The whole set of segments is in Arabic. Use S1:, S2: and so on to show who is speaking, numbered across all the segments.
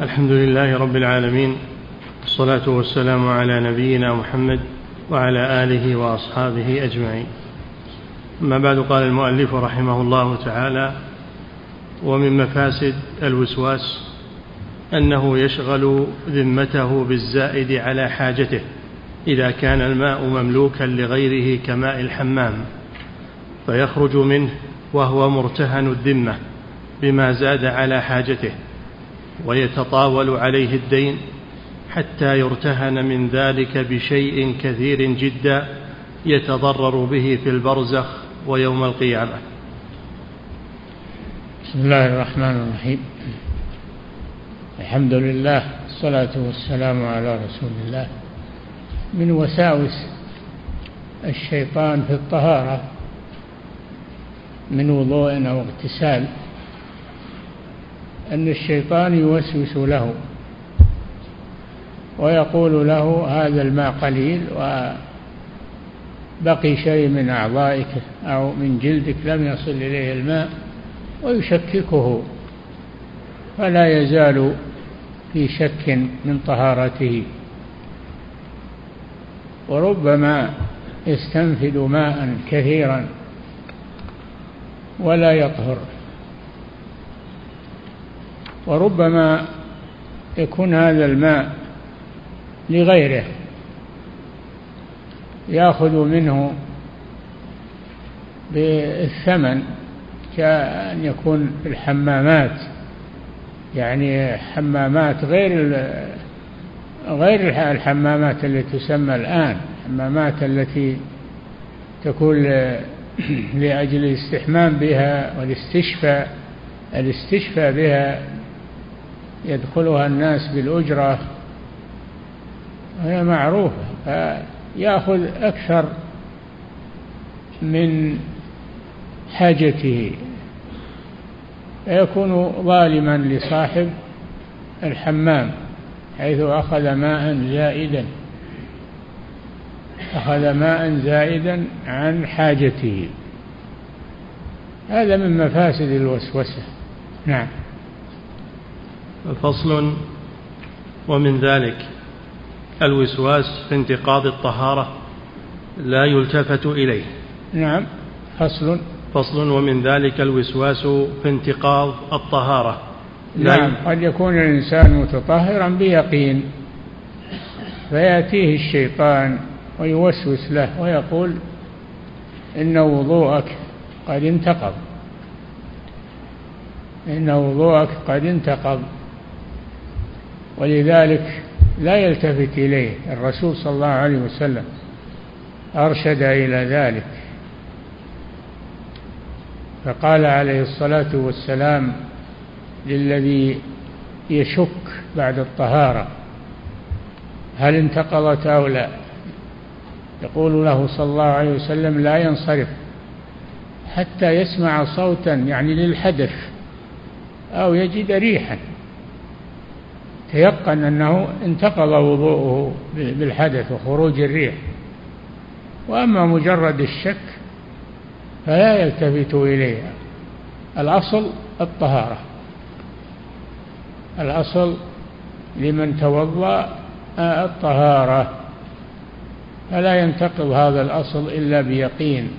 S1: الحمد لله رب العالمين والصلاة والسلام على نبينا محمد وعلى آله وأصحابه أجمعين. أما بعد قال المؤلف رحمه الله تعالى ومن مفاسد الوسواس أنه يشغل ذمته بالزائد على حاجته إذا كان الماء مملوكا لغيره كماء الحمام فيخرج منه وهو مرتهن الذمة بما زاد على حاجته. ويتطاول عليه الدين حتى يرتهن من ذلك بشيء كثير جدا يتضرر به في البرزخ ويوم القيامة.
S2: بسم الله الرحمن الرحيم. الحمد لله والصلاة والسلام على رسول الله. من وساوس الشيطان في الطهارة من وضوء أو اغتسال. أن الشيطان يوسوس له ويقول له هذا الماء قليل وبقي شيء من أعضائك أو من جلدك لم يصل إليه الماء ويشككه فلا يزال في شك من طهارته وربما يستنفد ماء كثيرا ولا يطهر وربما يكون هذا الماء لغيره يأخذ منه بالثمن كأن يكون الحمامات يعني حمامات غير غير الحمامات التي تسمى الآن الحمامات التي تكون لأجل الاستحمام بها والاستشفاء الاستشفاء بها يدخلها الناس بالأجرة وهي معروفة فيأخذ أكثر من حاجته. فيكون ظالما لصاحب الحمام حيث أخذ ماء زائدا أخذ ماء زائدا عن حاجته. هذا من مفاسد الوسوسة. نعم.
S1: فصل ومن ذلك الوسواس في انتقاض الطهارة لا يلتفت إليه.
S2: نعم فصل.
S1: فصل ومن ذلك الوسواس في انتقاض الطهارة.
S2: نعم قد يكون الإنسان متطهرا بيقين فيأتيه الشيطان ويوسوس له ويقول إن وضوءك قد انتقض. إن وضوءك قد انتقض. ولذلك لا يلتفت إليه. الرسول صلى الله عليه وسلم أرشد إلى ذلك. فقال عليه الصلاة والسلام للذي يشك بعد الطهارة هل انتقضت أو لا؟ يقول له صلى الله عليه وسلم لا ينصرف حتى يسمع صوتا يعني للحدث أو يجد ريحا. تيقن أنه انتقض وضوءه بالحدث وخروج الريح. وأما مجرد الشك فلا يلتفت إليها الأصل الطهارة. الأصل لمن توضأ الطهارة. فلا ينتقض هذا الأصل إلا بيقين.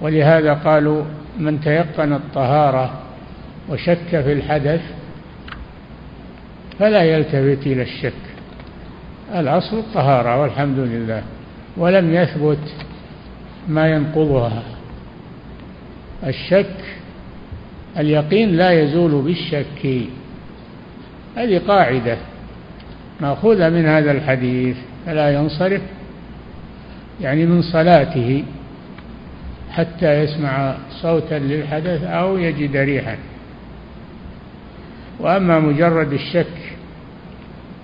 S2: ولهذا قالوا من تيقن الطهارة وشك في الحدث فلا يلتفت إلى الشك. الأصل الطهارة والحمد لله. ولم يثبت ما ينقضها. الشك اليقين لا يزول بالشك. هذه قاعدة. مأخوذة من هذا الحديث فلا ينصرف. يعني من صلاته حتى يسمع صوتا للحدث أو يجد ريحا. وأما مجرد الشك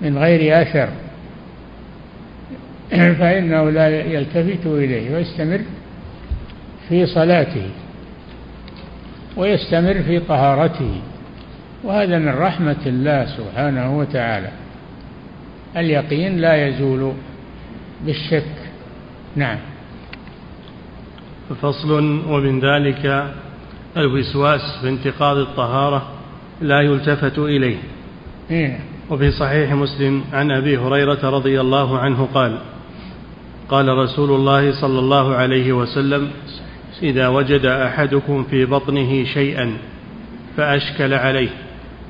S2: من غير أثر. فإنه لا يلتفت إليه ويستمر في صلاته ويستمر في طهارته. وهذا من رحمة الله سبحانه وتعالى. اليقين لا يزول بالشك. نعم.
S1: فصل ومن ذلك الوسواس في انتقاض الطهارة لا يلتفت إليه.
S2: إيه؟
S1: وفي صحيح مسلم عن أبي هريرة رضي الله عنه قال قال رسول الله صلى الله عليه وسلم إذا وجد أحدكم في بطنه شيئا فأشكل عليه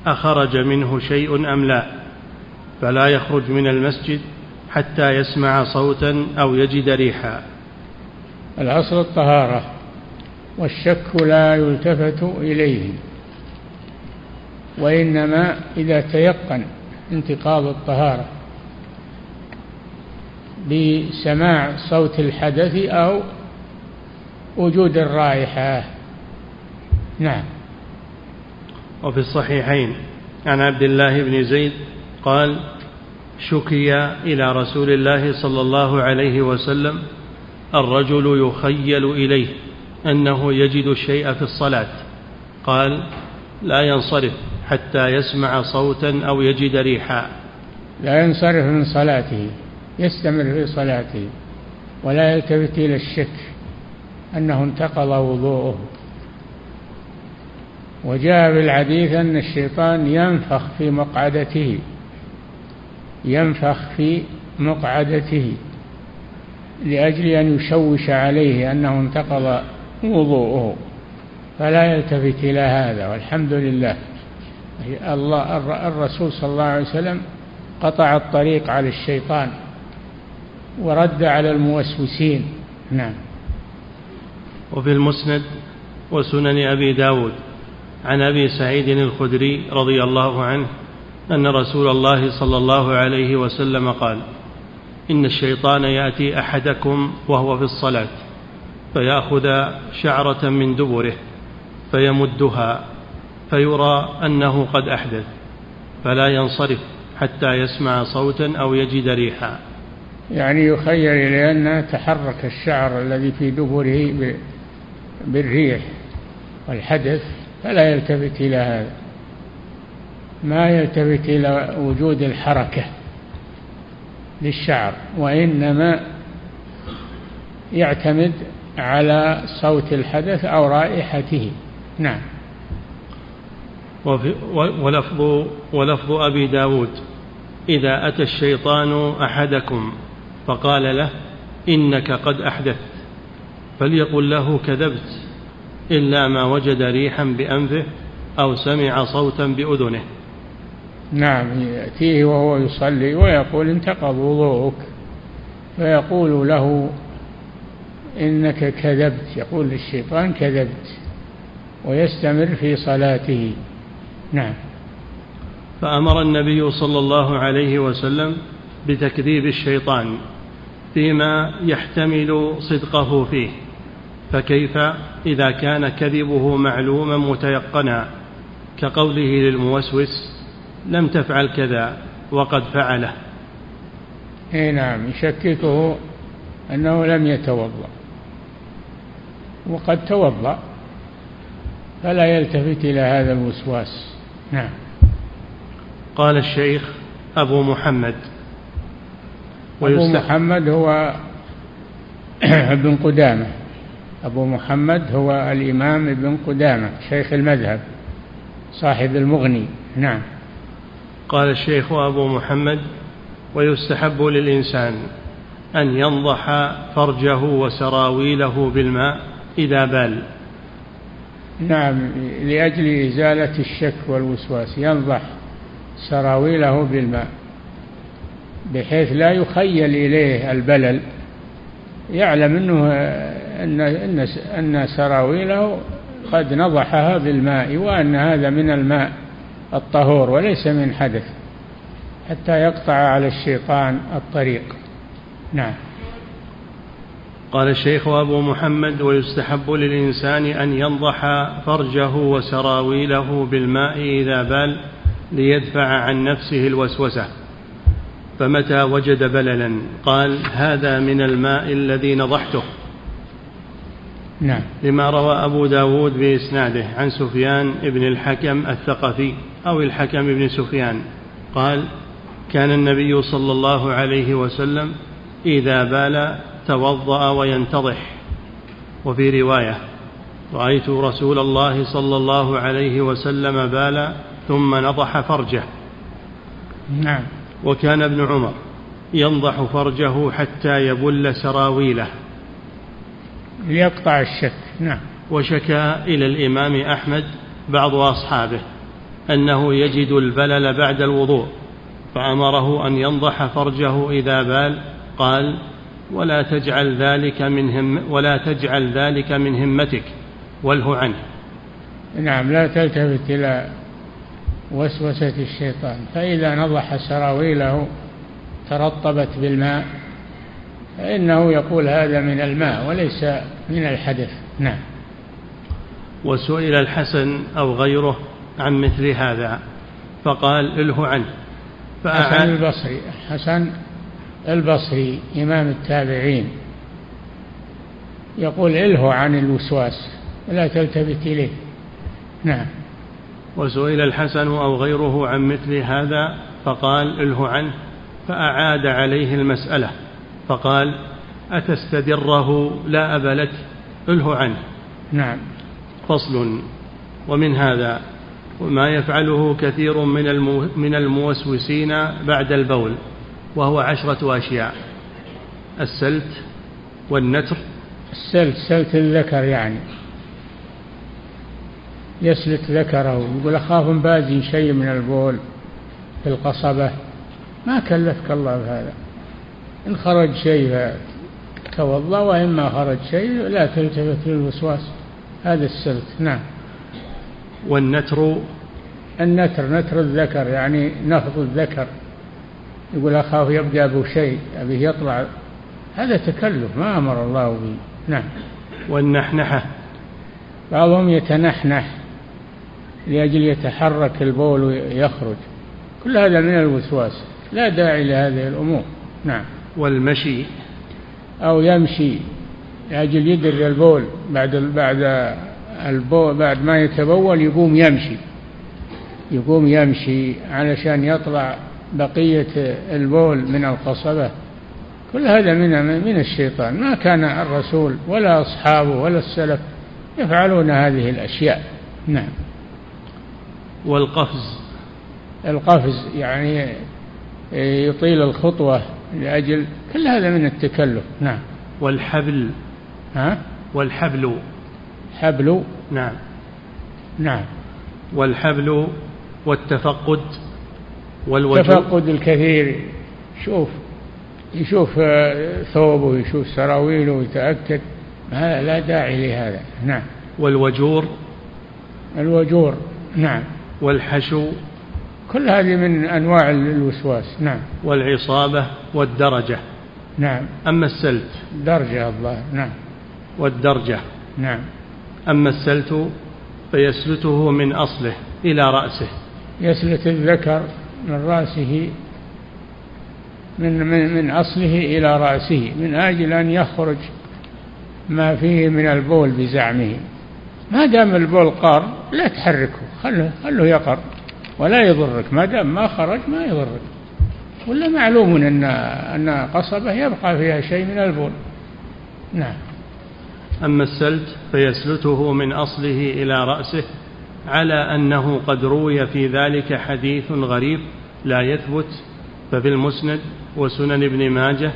S1: أخرج منه شيء أم لا؟ فلا يخرج من المسجد حتى يسمع صوتا أو يجد ريحا.
S2: الأصل الطهارة والشك لا يلتفت إليه وإنما إذا تيقن انتقاض الطهارة بسماع صوت الحدث أو وجود الرائحة. نعم.
S1: وفي الصحيحين عن عبد الله بن زيد قال شكي إلى رسول الله صلى الله عليه وسلم الرجل يخيل إليه أنه يجد الشيء في الصلاة. قال لا ينصرف. حتى يسمع صوتا أو يجد ريحا.
S2: لا ينصرف من صلاته يستمر في صلاته ولا يلتفت إلى الشك أنه انتقض وضوءه. وجاء في الحديث أن الشيطان ينفخ في مقعدته ينفخ في مقعدته لأجل أن يشوش عليه أنه انتقض وضوءه. فلا يلتفت إلى هذا والحمد لله. الله الرسول صلى الله عليه وسلم قطع الطريق على الشيطان ورد على الموسوسين. نعم.
S1: وفي المسند وسنن أبي داود عن أبي سعيد الخدري رضي الله عنه أن رسول الله صلى الله عليه وسلم قال إن الشيطان يأتي أحدكم وهو في الصلاة فيأخذ شعرة من دبره فيمدها فيرى أنه قد أحدث فلا ينصرف حتى يسمع صوتا أو يجد ريحا.
S2: يعني يخيل إلى أن تحرك الشعر الذي في دبره بالريح والحدث فلا يلتفت إلى هذا. ما يلتفت إلى وجود الحركة للشعر وإنما يعتمد على صوت الحدث أو رائحته. نعم.
S1: ولفظ, ولفظ أبي داود إذا أتى الشيطان أحدكم فقال له إنك قد أحدثت فليقل له كذبت إلا ما وجد ريحا بأنفه أو سمع صوتا بأذنه.
S2: نعم يأتيه وهو يصلي ويقول انتقض وضوءك فيقول له إنك كذبت يقول للشيطان كذبت ويستمر في صلاته. نعم.
S1: فأمر النبي صلى الله عليه وسلم بتكذيب الشيطان فيما يحتمل صدقه فيه فكيف؟ إذا كان كذبه معلوما متيقنا كقوله للموسوس لم تفعل كذا وقد فعله.
S2: إي نعم يشككه أنه لم يتوضأ. وقد توضأ فلا يلتفت إلى هذا الوسواس. نعم.
S1: قال الشيخ أبو محمد.
S2: أبو محمد هو ابن قدامة. أبو محمد هو الإمام ابن قدامة شيخ المذهب صاحب المغني. نعم.
S1: قال الشيخ أبو محمد ويستحب للإنسان أن ينضح فرجه وسراويله بالماء إذا بال.
S2: نعم لأجل إزالة الشك والوسواس. ينضح سراويله بالماء بحيث لا يخيل إليه البلل. يعلم أنه أن أن أن سراويله قد نضحها بالماء وأن هذا من الماء الطهور وليس من حدث حتى يقطع على الشيطان الطريق. نعم.
S1: قال الشيخ أبو محمد ويستحب للإنسان أن ينضح فرجه وسراويله بالماء إذا بال ليدفع عن نفسه الوسوسة. فمتى وجد بللا؟ قال هذا من الماء الذي نضحته.
S2: نعم.
S1: لما روى أبو داود بإسناده عن سفيان بن الحكم الثقفي أو الحكم بن سفيان قال كان النبي صلى الله عليه وسلم إذا بال توضأ وينتضح. وفي رواية رأيت رسول الله صلى الله عليه وسلم بال ثم نضح فرجه.
S2: نعم.
S1: وكان ابن عمر ينضح فرجه حتى يبل سراويله.
S2: ليقطع الشك. نعم.
S1: وشكى إلى الإمام أحمد بعض أصحابه أنه يجد البلل بعد الوضوء فأمره أن ينضح فرجه إذا بال قال ولا تجعل ذلك من هم ولا تجعل ذلك من همتك. واله عنه.
S2: نعم لا تلتفت إلى وسوسة الشيطان. فإذا نضح سراويله ترطبت بالماء فإنه يقول هذا من الماء وليس من الحدث. نعم.
S1: وسئل الحسن أو غيره عن مثل هذا فقال اله عنه.
S2: حسن البصري. حسن البصري إمام التابعين. يقول اله عن الوسواس ولا تلتفت إليه. نعم.
S1: وسئل الحسن أو غيره عن مثل هذا فقال اله عنه فأعاد عليه المسألة فقال أتستدره؟ لا أب لك اله عنه.
S2: نعم.
S1: فصل. ومن هذا وما يفعله كثير من من الموسوسين بعد البول. وهو عشرة أشياء. السلت والنتر.
S2: السلت سلت الذكر يعني. يسلت ذكره يقول أخاف بازي شيء من البول في القصبة. ما كلفك الله بهذا. إن خرج شيء توضأ وإما خرج شيء لا تلتفت للوسواس. هذا السلت نعم.
S1: والنتر.
S2: النتر نتر الذكر يعني نفض الذكر. يقول أخاف يبدأ بشيء أبيه يطلع. هذا تكلف ما أمر الله به. نعم.
S1: والنحنحة.
S2: بعضهم يتنحنح لأجل يتحرك البول ويخرج. كل هذا من الوسواس. لا داعي لهذه الأمور. نعم.
S1: والمشي.
S2: أو يمشي لأجل يدر البول. بعد بعد البول بعد ما يتبول يقوم يمشي. يقوم يمشي علشان يطلع بقية البول من القصبة كل هذا من من الشيطان. ما كان الرسول ولا أصحابه ولا السلف يفعلون هذه الأشياء. نعم.
S1: والقفز.
S2: القفز يعني يطيل الخطوة لأجل كل هذا من التكلف. نعم.
S1: والحبل.
S2: ها؟
S1: والحبل.
S2: حبل.
S1: نعم.
S2: نعم.
S1: والحبل والتفقد. والوجوه
S2: التفقد الكثير. شوف يشوف آه، ثوبه ويشوف سراويله ويتأكد هذا لا داعي لهذا. نعم.
S1: والوجور.
S2: الوجور. نعم.
S1: والحشو.
S2: كل هذه من أنواع الوسواس. نعم.
S1: والعصابة والدرجة.
S2: نعم.
S1: أما السلت.
S2: درجة الظاهر. نعم.
S1: والدرجة.
S2: نعم.
S1: أما السلت فيسلته من أصله إلى رأسه.
S2: يسلت الذكر. من رأسه من, من, من أصله إلى رأسه من أجل أن يخرج ما فيه من البول بزعمه. ما دام البول قار لا تحركه خله خله يقر ولا يضرك. ما دام ما خرج ما يضرك. ولا معلوم ان أن قصبه يبقى فيها شيء من البول. نعم.
S1: أما السلت فيسلته من أصله إلى رأسه. على أنه قد روي في ذلك حديث غريب لا يثبت ففي المسند وسنن ابن ماجه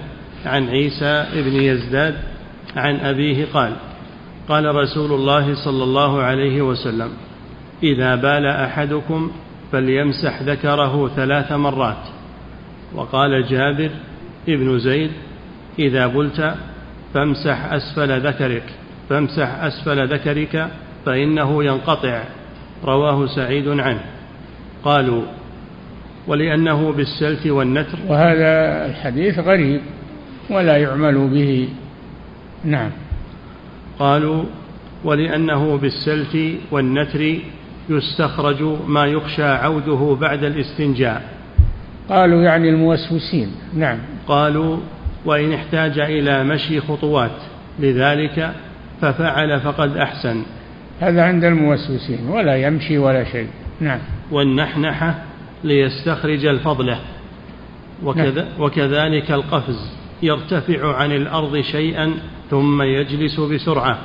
S1: عن عيسى ابن يزداد عن أبيه قال قال رسول الله صلى الله عليه وسلم إذا بال أحدكم فليمسح ذكره ثلاث مرات. وقال جابر ابن زيد إذا بلت فامسح أسفل ذكرك فامسح أسفل ذكرك فإنه ينقطع. رواه سعيد عنه. قالوا ولأنه بالسلف والنتر.
S2: وهذا الحديث غريب ولا يعمل به. نعم.
S1: قالوا ولأنه بالسلف والنتر يستخرج ما يخشى عوده بعد الاستنجاء.
S2: قالوا يعني الموسوسين. نعم.
S1: قالوا وإن احتاج إلى مشي خطوات لذلك ففعل فقد أحسن.
S2: هذا عند الموسوسين ولا يمشي ولا شيء. نعم.
S1: والنحنحة ليستخرج الفضلة. وكذا نعم. وكذلك القفز. يرتفع عن الأرض شيئا ثم يجلس بسرعة.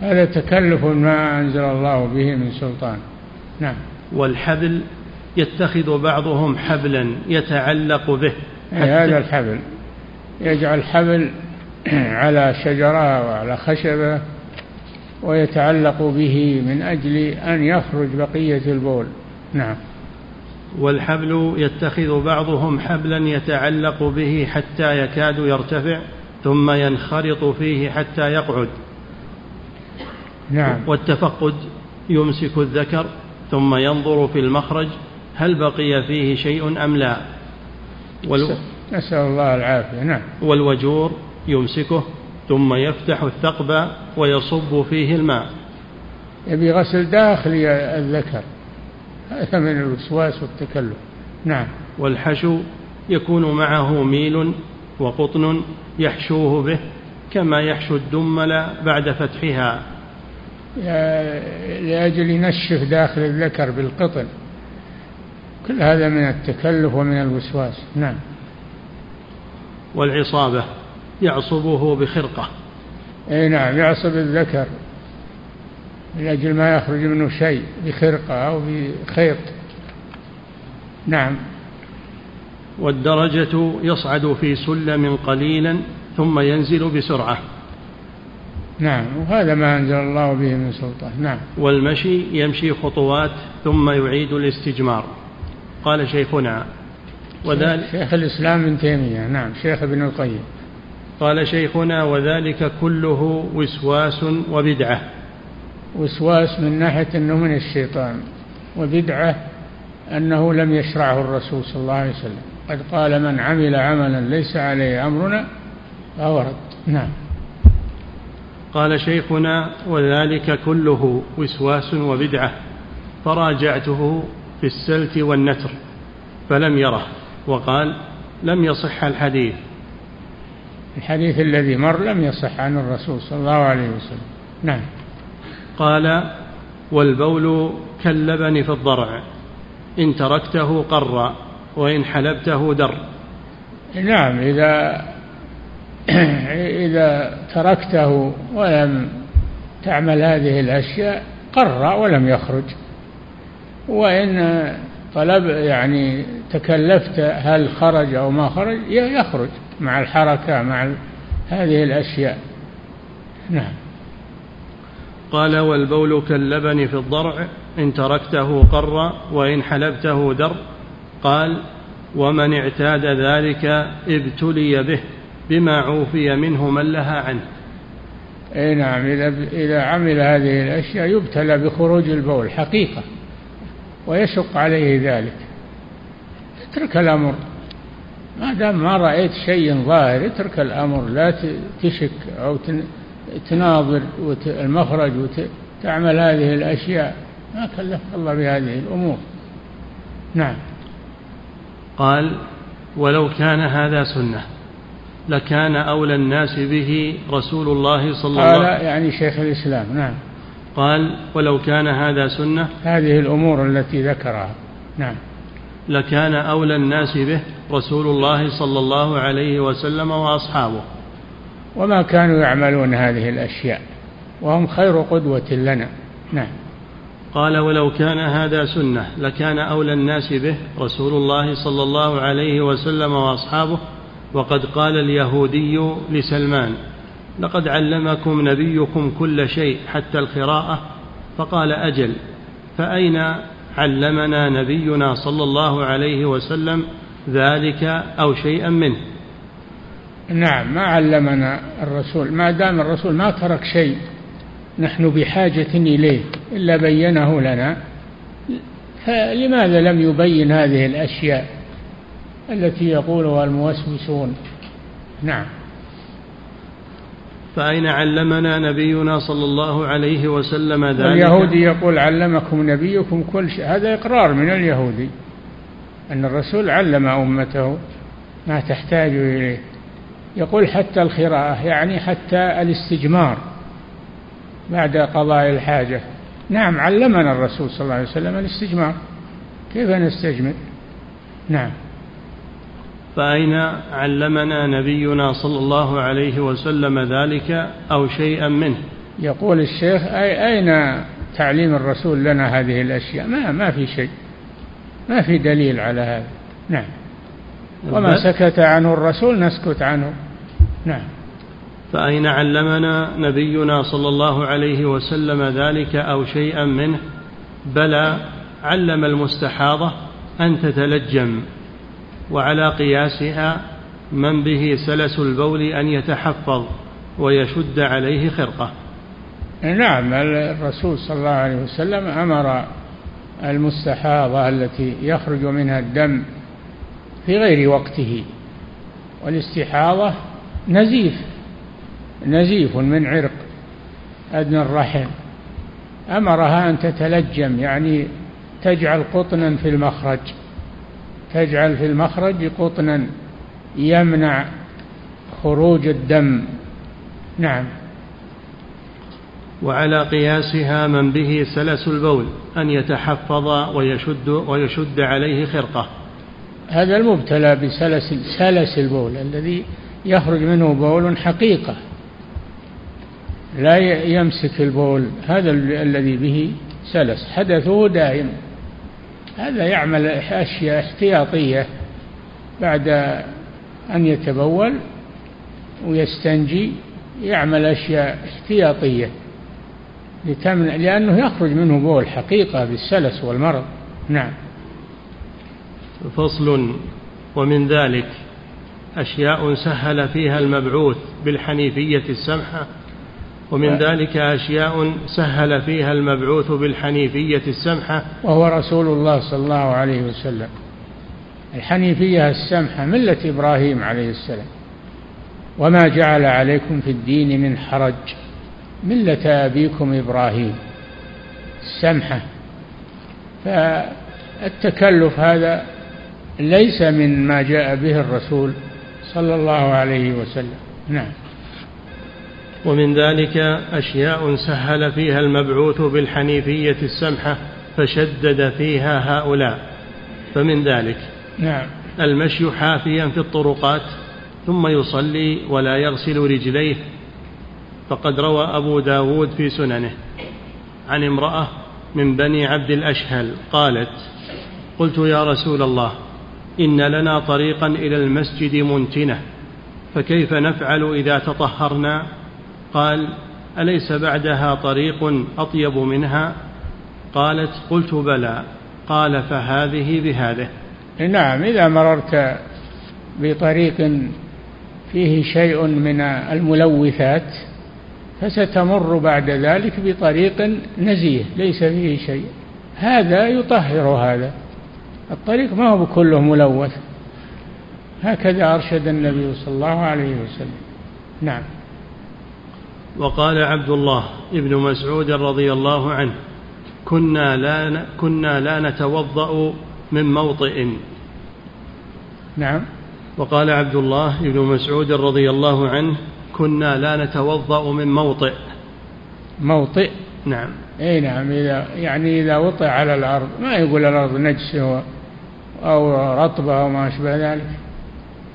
S2: هذا تكلف ما أنزل الله به من سلطان. نعم.
S1: والحبل يتخذ بعضهم حبلا يتعلق به.
S2: هذا الحبل. يجعل حبل على شجرة وعلى خشبة. ويتعلق به من أجل أن يخرج بقية البول. نعم.
S1: والحبل يتخذ بعضهم حبلا يتعلق به حتى يكاد يرتفع ثم ينخرط فيه حتى يقعد.
S2: نعم.
S1: والتفقد يمسك الذكر ثم ينظر في المخرج هل بقي فيه شيء أم لا.
S2: نسأل الله العافية. نعم.
S1: والوجور يمسكه ثم يفتح الثقب ويصب فيه الماء.
S2: يبي غسل داخل الذكر. هذا من الوسواس والتكلف. نعم.
S1: والحشو يكون معه ميل وقطن يحشوه به كما يحشو الدمل بعد فتحها.
S2: لأجل ينشف داخل الذكر بالقطن. كل هذا من التكلف ومن الوسواس. نعم.
S1: والعصابة. يعصبه بخرقة.
S2: أي نعم يعصب الذكر من أجل ما يخرج منه شيء بخرقة أو بخيط. نعم.
S1: والدرجة يصعد في سلم قليلا ثم ينزل بسرعة.
S2: نعم وهذا ما أنزل الله به من سلطان نعم.
S1: والمشي يمشي خطوات ثم يعيد الاستجمار. قال شيخنا
S2: وذلك شيخ الإسلام ابن تيمية. نعم شيخ ابن القيم.
S1: قال شيخنا وذلك كله وسواس وبدعة.
S2: وسواس من ناحية أنه من الشيطان وبدعة أنه لم يشرعه الرسول صلى الله عليه وسلم. قد قال من عمل عملا ليس عليه أمرنا فهو رد. نعم.
S1: قال شيخنا وذلك كله وسواس وبدعة. فراجعته في السلت والنتر فلم يره. وقال لم يصح الحديث.
S2: الحديث الذي مر لم يصح عن الرسول صلى الله عليه وسلم. نعم.
S1: قال والبول كاللبن في الضرع إن تركته قر وإن حلبته در.
S2: نعم إذا إذا تركته ولم تعمل هذه الأشياء قر ولم يخرج. وإن طلب يعني تكلفت هل خرج أو ما خرج يخرج مع الحركة مع هذه الأشياء. نعم.
S1: قال والبول كاللبن في الضرع إن تركته قر وإن حلبته در. قال ومن اعتاد ذلك ابتلي به بما عوفي منه من لها عنه.
S2: أي نعم. إذا عمل هذه الأشياء يبتلى بخروج البول حقيقة. ويشق عليه ذلك. اترك الأمر. ما دام ما رأيت شيء ظاهر اترك الأمر. لا تشك أو تناظر المخرج وتعمل هذه الأشياء. ما كلف الله بهذه الأمور. نعم.
S1: قال ولو كان هذا سنة لكان أولى الناس به رسول الله صلى الله عليه وسلم.
S2: قال يعني شيخ الإسلام. نعم.
S1: قال ولو كان هذا سنة
S2: هذه الأمور التي ذكرها. نعم.
S1: لكان أولى الناس به رسول الله صلى الله عليه وسلم وأصحابه.
S2: وما كانوا يعملون هذه الأشياء. وهم خير قدوة لنا. نعم.
S1: قال ولو كان هذا سنة لكان أولى الناس به رسول الله صلى الله عليه وسلم وأصحابه. وقد قال اليهودي لسلمان لقد علمكم نبيكم كل شيء حتى القراءة فقال أجل فأين علمنا نبينا صلى الله عليه وسلم ذلك أو شيئا منه؟
S2: نعم ما علمنا الرسول ما دام الرسول ما ترك شيء نحن بحاجة إليه إلا بينه لنا فلماذا لم يبين هذه الأشياء التي يقولها الموسوسون؟ نعم.
S1: فأين علمنا نبينا صلى الله عليه وسلم ذلك؟
S2: اليهودي يقول علمكم نبيكم كل شيء. هذا إقرار من اليهودي أن الرسول علم أمته ما تحتاج إليه. يقول حتى القراءة يعني حتى الاستجمار بعد قضاء الحاجة. نعم علمنا الرسول صلى الله عليه وسلم الاستجمار. كيف نستجمر؟ نعم.
S1: فأين علمنا نبينا صلى الله عليه وسلم ذلك أو شيئا منه؟
S2: يقول الشيخ أي أين تعليم الرسول لنا هذه الأشياء؟ ما ما في شيء. ما في دليل على هذا. نعم. وما سكت عنه الرسول نسكت عنه. نعم.
S1: فأين علمنا نبينا صلى الله عليه وسلم ذلك أو شيئا منه؟ بلى علم المستحاضة أن تتلجم. وعلى قياسها من به سلس البول أن يتحفظ ويشد عليه خرقة.
S2: نعم الرسول صلى الله عليه وسلم أمر المستحاضة التي يخرج منها الدم في غير وقته والاستحاضة نزيف نزيف من عرق أدنى الرحم. أمرها أن تتلجم يعني تجعل قطنا في المخرج. تجعل في المخرج قطنا يمنع خروج الدم. نعم.
S1: وعلى قياسها من به سلس البول أن يتحفظ ويشد ويشد عليه خرقة.
S2: هذا المبتلى بسلس سلس البول الذي يخرج منه بول حقيقة. لا يمسك البول هذا الذي به سلس. حدثه دائم. هذا يعمل أشياء احتياطية بعد أن يتبول ويستنجي يعمل أشياء احتياطية لتمنع لأنه يخرج منه بول حقيقة بالسلس والمرض. نعم.
S1: فصل. ومن ذلك أشياء سهل فيها المبعوث بالحنيفية السمحة ومن ذلك أشياء سهل فيها المبعوث بالحنيفية السمحة.
S2: وهو رسول الله صلى الله عليه وسلم. الحنيفية السمحة ملة إبراهيم عليه السلام. وما جعل عليكم في الدين من حرج. ملة أبيكم إبراهيم. السمحة. فالتكلف هذا ليس من ما جاء به الرسول صلى الله عليه وسلم. نعم.
S1: ومن ذلك أشياء سهل فيها المبعوث بالحنيفية السمحة فشدد فيها هؤلاء. فمن ذلك
S2: نعم.
S1: المشي حافيا في الطرقات ثم يصلي ولا يغسل رجليه. فقد روى أبو داود في سننه عن امرأة من بني عبد الأشهل قالت قلت يا رسول الله إن لنا طريقا إلى المسجد منتنة فكيف نفعل إذا تطهرنا؟ قال أليس بعدها طريق أطيب منها؟ قالت قلت بلى. قال فهذه بهذه.
S2: نعم إذا مررت بطريق فيه شيء من الملوثات فستمر بعد ذلك بطريق نزيه ليس فيه شيء. هذا يطهر هذا. الطريق ما هو كله ملوث. هكذا أرشد النبي صلى الله عليه وسلم. نعم.
S1: وقال عبد الله ابن مسعود رضي الله عنه كنا لا كنا لا نتوضأ من موطئ.
S2: نعم.
S1: وقال عبد الله بن مسعود رضي الله عنه كنا لا نتوضأ من موطئ.
S2: موطئ؟
S1: نعم.
S2: إي نعم إذا يعني إذا وطئ على الأرض ما يقول الأرض نجسه أو رطبة أو ما أشبه ذلك.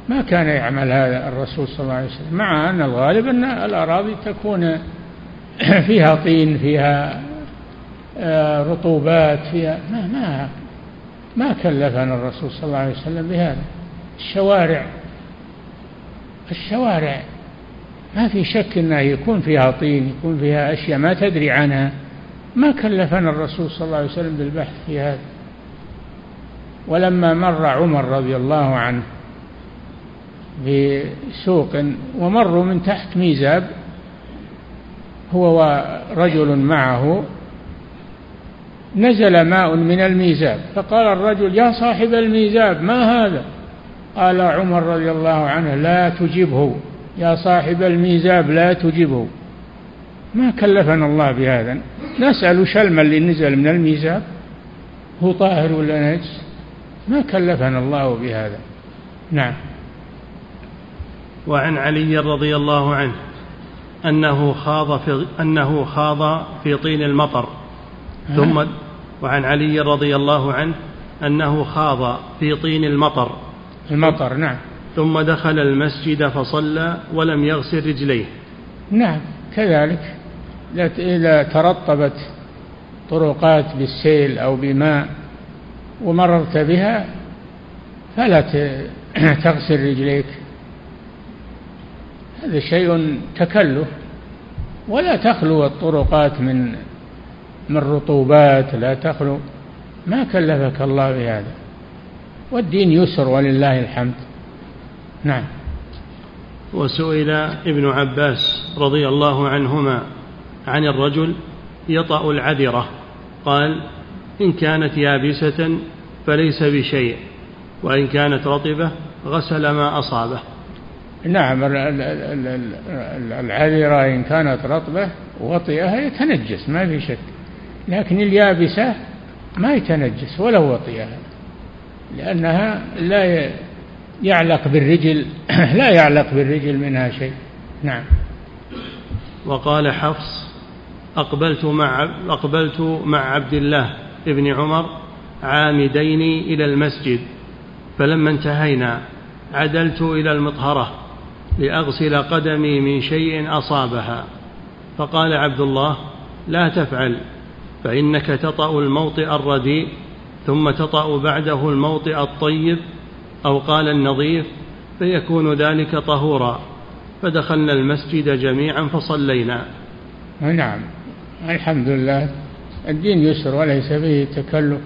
S2: ما كان يعمل هذا الرسول صلى الله عليه وسلم مع أن الغالب أن الأراضي تكون فيها طين فيها آه، رطوبات فيها ما ما ما كلفنا الرسول صلى الله عليه وسلم بهذا. الشوارع الشوارع ما في شك أنها يكون فيها طين يكون فيها أشياء ما تدري عنها. ما كلفنا الرسول صلى الله عليه وسلم بالبحث في هذا. ولما مر عمر رضي الله عنه بسوق ومروا من تحت ميزاب هو ورجل معه نزل ماء من الميزاب فقال الرجل يا صاحب الميزاب ما هذا؟ قال عمر رضي الله عنه لا تجبه يا صاحب الميزاب لا تجبه. ما كلفنا الله بهذا. نسأل شلما اللي نزل من الميزاب هو طاهر ولا نجس؟ ما كلفنا الله بهذا. نعم.
S1: وعن علي رضي الله عنه أنه خاض في أنه خاض في طين المطر. ثم وعن علي رضي الله عنه أنه خاض في طين المطر.
S2: المطر نعم.
S1: ثم دخل المسجد فصلى ولم يغسل رجليه.
S2: نعم كذلك. إذا ترطبت طرقات بالسيل أو بماء ومررت بها فلا تغسل رجليك. هذا شيء تكلف ولا تخلو الطرقات من من رطوبات لا تخلو ما كلفك الله بهذا. والدين يسر ولله الحمد. نعم.
S1: وسئل ابن عباس رضي الله عنهما عن الرجل يطأ العذرة قال إن كانت يابسة فليس بشيء وإن كانت رطبة غسل ما أصابه.
S2: نعم العذرة إن كانت رطبة وطئها يتنجس ما في شك. لكن اليابسة ما يتنجس ولو وطئها لأنها لا يعلق بالرجل لا يعلق بالرجل منها شيء. نعم.
S1: وقال حفص أقبلت مع أقبلت مع عبد الله ابن عمر عامدين إلى المسجد فلما انتهينا عدلت إلى المطهرة. لأغسل قدمي من شيء أصابها. فقال عبد الله لا تفعل فإنك تطأ الموطئ الرديء ثم تطأ بعده الموطئ الطيب أو قال النظيف فيكون ذلك طهورا. فدخلنا المسجد جميعا فصلينا.
S2: نعم. الحمد لله. الدين يسر وليس فيه تكلف.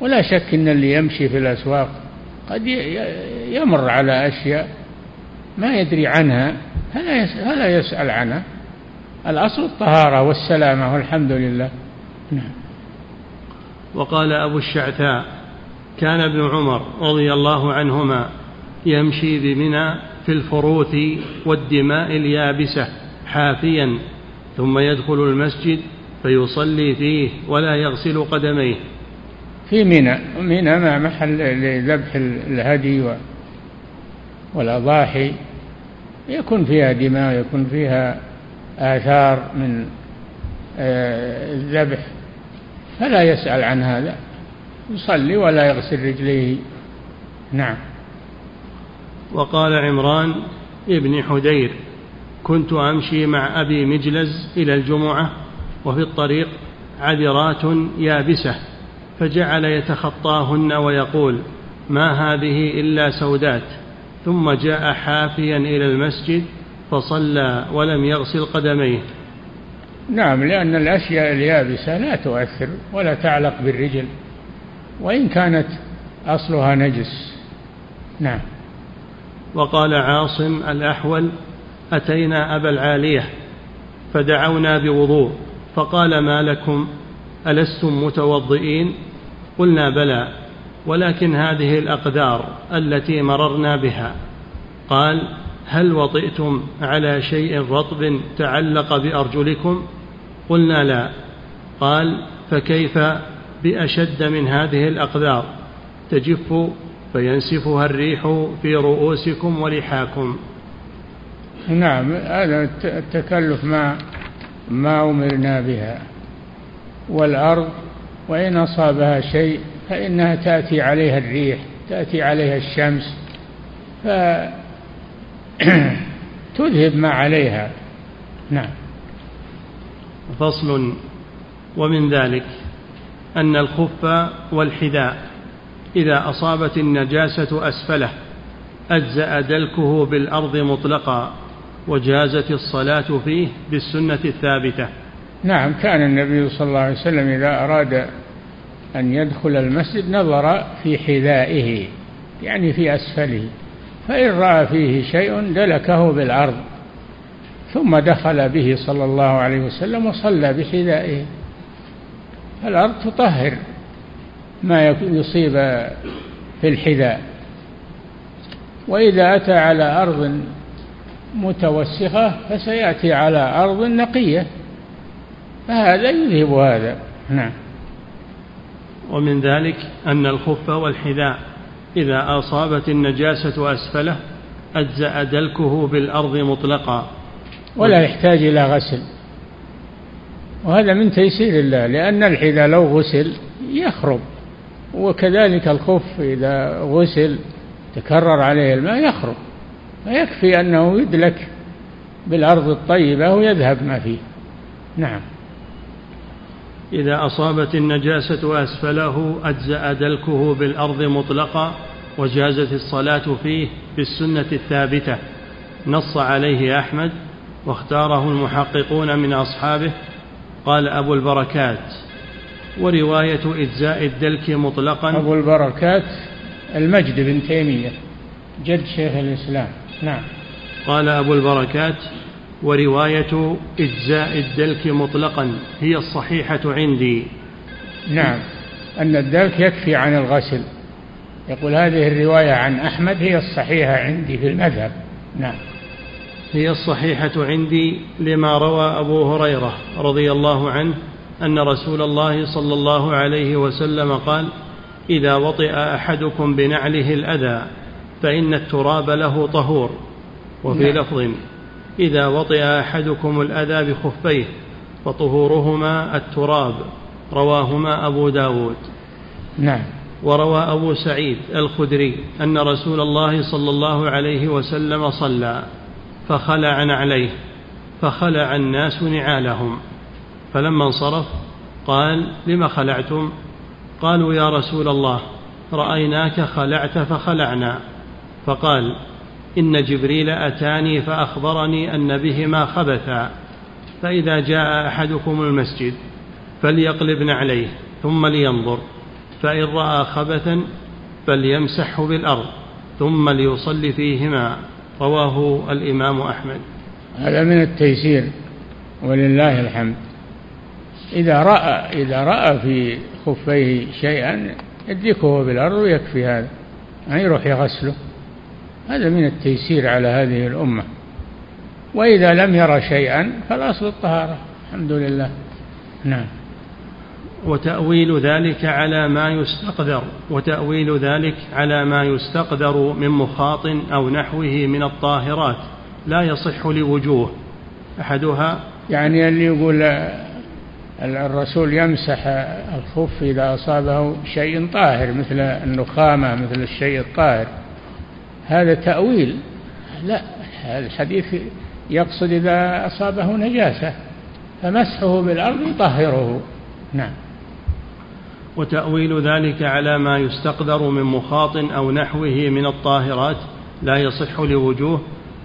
S2: ولا شك إن اللي يمشي في الأسواق قد يمر على أشياء ما يدري عنها فلا يسأل عنها. الأصل الطهارة والسلامة والحمد لله. نعم.
S1: وقال أبو الشعثاء كان ابن عمر رضي الله عنهما يمشي بمنى في الفروث والدماء اليابسة حافيا ثم يدخل المسجد فيصلي فيه ولا يغسل قدميه.
S2: في منى منى مع محل لذبح الهدي والأضاحي يكون فيها دماء يكون فيها آثار من آه، الذبح. فلا يسأل عن هذا. يصلي ولا يغسل رجليه. نعم.
S1: وقال عمران ابن حدير كنت أمشي مع أبي مجلز إلى الجمعة وفي الطريق عذرات يابسة فجعل يتخطاهن ويقول ما هذه إلا سودات. ثم جاء حافيا إلى المسجد فصلى ولم يغسل قدميه.
S2: نعم لأن الأشياء اليابسة لا تؤثر ولا تعلق بالرجل وإن كانت أصلها نجس. نعم.
S1: وقال عاصم الأحول أتينا أبا العالية فدعونا بوضوء فقال ما لكم؟ ألستم متوضئين؟ قلنا بلى. ولكن هذه الأقدار التي مررنا بها. قال هل وطئتم على شيء رطب تعلق بأرجلكم؟ قلنا لا. قال فكيف بأشد من هذه الأقدار؟ تجف فينسفها الريح في رؤوسكم ولحاكم
S2: نعم هذا التكلف ما ما أمرنا بها. والأرض وإن أصابها شيء فإنها تأتي عليها الريح تأتي عليها الشمس فتذهب ما عليها. نعم.
S1: فصل. ومن ذلك أن الخف والحذاء إذا أصابت النجاسة أسفله أجزأ دلكه بالأرض مطلقا وجازت الصلاة فيه بالسنة الثابتة.
S2: نعم كان النبي صلى الله عليه وسلم إذا أراد أن يدخل المسجد نظر في حذائه يعني في أسفله فإن رأى فيه شيء دلكه بالأرض ثم دخل به صلى الله عليه وسلم وصلى بحذائه. الأرض تطهر ما يصيب في الحذاء. وإذا أتى على أرض متوسخة فسيأتي على أرض نقية. فهذا يذهب هذا. نعم.
S1: ومن ذلك أن الخف والحذاء إذا أصابت النجاسة أسفله أجزأ دلكه بالأرض مطلقا.
S2: ولا يحتاج إلى غسل. وهذا من تيسير الله لأن الحذاء لو غسل يخرب. وكذلك الخف إذا غسل تكرر عليه الماء يخرب. فيكفي أنه يدلك بالأرض الطيبة ويذهب ما فيه. نعم.
S1: إذا أصابت النجاسة أسفله أجزأ دلكه بالأرض مطلقا وجازت الصلاة فيه بالسنة الثابتة. نص عليه أحمد واختاره المحققون من أصحابه قال أبو البركات. ورواية إجزاء الدلك مطلقا.
S2: أبو البركات المجد بن تيمية جد شيخ الإسلام. نعم.
S1: قال أبو البركات ورواية إجزاء الدلك مطلقا هي الصحيحة عندي.
S2: نعم. أن الدلك يكفي عن الغسل. يقول هذه الرواية عن أحمد هي الصحيحة عندي في المذهب. نعم.
S1: هي الصحيحة عندي لما روى أبو هريرة رضي الله عنه أن رسول الله صلى الله عليه وسلم قال إذا وطئ أحدكم بنعله الأذى فإن التراب له طهور. وفي نعم. لفظ إذا وطئ أحدكم الأذى بخفيه فطهورهما التراب رواهما أبو داود.
S2: نعم.
S1: وروى أبو سعيد الخدري أن رسول الله صلى الله عليه وسلم صلى فخلع نعليه فخلع الناس نعالهم. فلما انصرف قال لم خلعتم؟ قالوا يا رسول الله رأيناك خلعت فخلعنا. فقال إن جبريل أتاني فأخبرني أن بهما خبثا. فإذا جاء أحدكم المسجد فليقلب نعليه ثم لينظر. فإن رأى خبثا فليمسحه بالأرض ثم ليصلي فيهما. رواه الإمام أحمد.
S2: هذا من التيسير ولله الحمد. إذا رأى إذا رأى في خفيه شيئا يدركه بالأرض ويكفي هذا. ما يروح يغسله. هذا من التيسير على هذه الأمة. وإذا لم يرى شيئا فالأصل الطهارة. الحمد لله. نعم.
S1: وتأويل ذلك على ما يستقدر وتأويل ذلك على ما يستقدر من مخاط أو نحوه من الطاهرات. لا يصح لوجوه أحدها.
S2: يعني اللي يقول الرسول يمسح الخف إذا أصابه شيء طاهر مثل النخامة مثل الشيء الطاهر. هذا تأويل. لا الحديث يقصد إذا أصابه نجاسة فمسحه بالأرض يطهره. نعم.
S1: وتأويل ذلك على ما يستقدر من مخاط أو نحوه من الطاهرات لا يصح لوجوه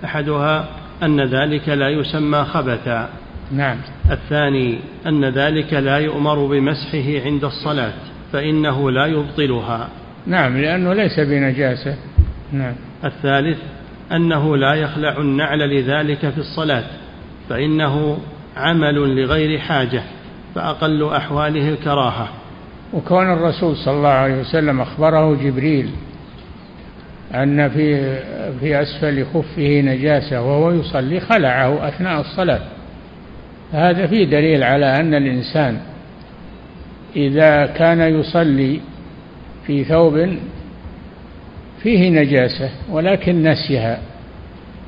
S1: أحدها أن ذلك لا يسمى خبثا.
S2: نعم.
S1: الثاني أن ذلك لا يؤمر بمسحه عند الصلاة فإنه لا يبطلها.
S2: نعم لأنه ليس بنجاسة.
S1: نعم. الثالث أنه لا يخلع النعل لذلك في الصلاة فإنه عمل لغير حاجة فأقل أحواله الكراهة.
S2: وكون الرسول صلى الله عليه وسلم أخبره جبريل أن في في أسفل خفه نجاسة وهو يصلي خلعه أثناء الصلاة. هذا فيه دليل على أن الإنسان إذا كان يصلي في ثوب فيه نجاسة ولكن نسيها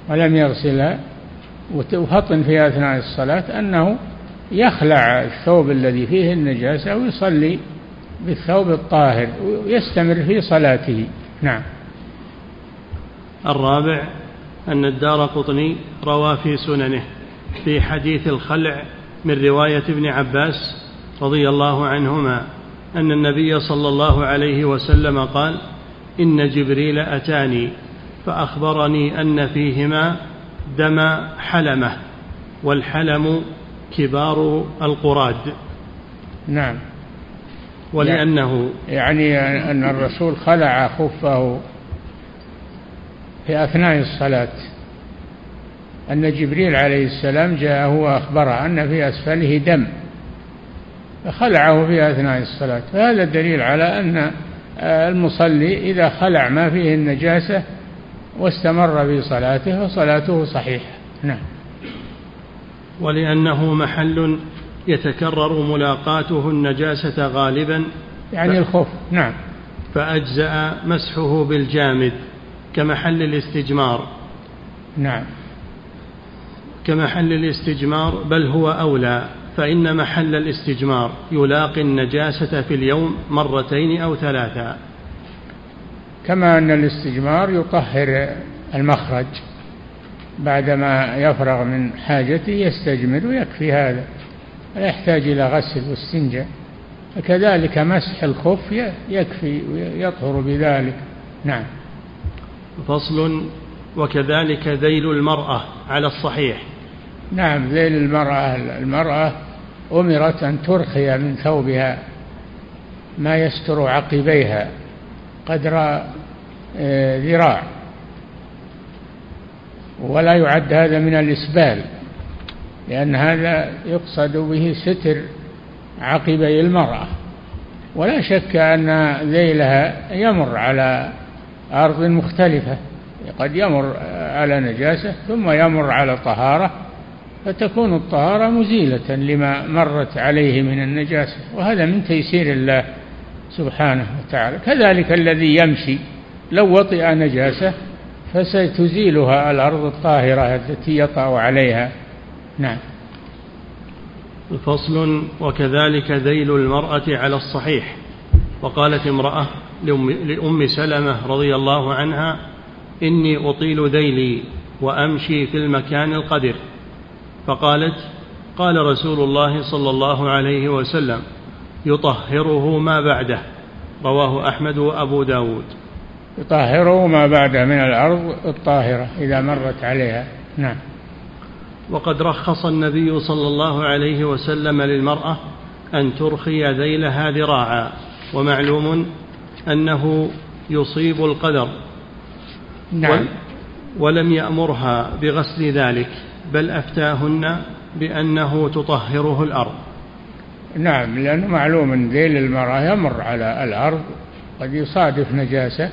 S2: ولم يغسلها وفطن في أثناء الصلاة أنه يخلع الثوب الذي فيه النجاسة ويصلي بالثوب الطاهر ويستمر في صلاته. نعم.
S1: الرابع أن الدار قطني روى في سننه في حديث الخلع من رواية ابن عباس رضي الله عنهما أن النبي صلى الله عليه وسلم قال إن جبريل أتاني فأخبرني أن فيهما دم حلمة والحلم كبار القراد.
S2: نعم.
S1: ولأنه
S2: يعني أن الرسول خلع خفه في أثناء الصلاة. أن جبريل عليه السلام جاءه وأخبره أن في أسفله دم فخلعه في أثناء الصلاة. فهذا دليل على أن المصلي إذا خلع ما فيه النجاسة واستمر في صلاته فصلاته صحيحة. نعم.
S1: ولأنه محل يتكرر ملاقاته النجاسة غالبا.
S2: يعني الخوف. نعم.
S1: فأجزأ مسحه بالجامد كمحل الاستجمار.
S2: نعم.
S1: كمحل الاستجمار بل هو أولى. فإن محل الاستجمار يلاقي النجاسة في اليوم مرتين أو ثلاثا
S2: كما أن الاستجمار يطهر المخرج. بعدما يفرغ من حاجته يستجمر ويكفي هذا. لا يحتاج إلى غسل واستنجاء. فكذلك مسح الخف يكفي ويطهر بذلك. نعم.
S1: فصل. وكذلك ذيل المرأة على الصحيح.
S2: نعم ذيل المرأة. المرأة أمرت أن ترخي من ثوبها ما يستر عقبيها قدر آه، ذراع ولا يعد هذا من الإسبال لأن هذا يقصد به ستر عقبي المرأة. ولا شك أن ذيلها يمر على أرض مختلفة قد يمر على نجاسة ثم يمر على طهارة فتكون الطهارة مزيلة لما مرت عليه من النجاسة وهذا من تيسير الله سبحانه وتعالى. كذلك الذي يمشي لو وطئ نجاسة فستزيلها الأرض الطاهرة التي يطأ عليها. نعم.
S1: فصل وكذلك ذيل المرأة على الصحيح. وقالت امرأة لأم سلمة رضي الله عنها إني أطيل ذيلي وأمشي في المكان القدر. فقالت قال رسول الله صلى الله عليه وسلم يطهره ما بعده. رواه أحمد وأبو داود.
S2: يطهره ما بعده من الأرض الطاهرة إذا مرت عليها. نعم.
S1: وقد رخص النبي صلى الله عليه وسلم للمرأة أن ترخي ذيلها ذراعا ومعلوم أنه يصيب القدر.
S2: نعم.
S1: ولم يأمرها بغسل ذلك. بل أفتاهن بأنه تطهره الأرض.
S2: نعم لأنه معلوم أن ذيل المرأة يمر على الأرض قد يصادف نجاسة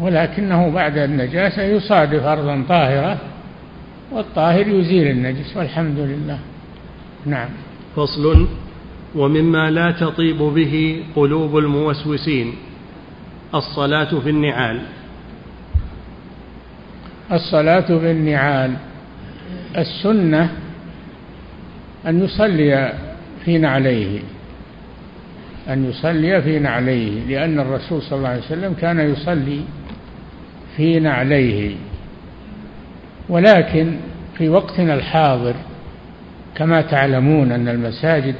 S2: ولكنه بعد النجاسة يصادف أرضا طاهرة والطاهر يزيل النجس والحمد لله. نعم.
S1: فصل. ومما لا تطيب به قلوب الموسوسين الصلاة في النعال.
S2: الصلاة في النعال. السنة أن يصلي في نعليه أن يصلي في نعليه لأن الرسول صلى الله عليه وسلم كان يصلي في نعليه ولكن في وقتنا الحاضر كما تعلمون أن المساجد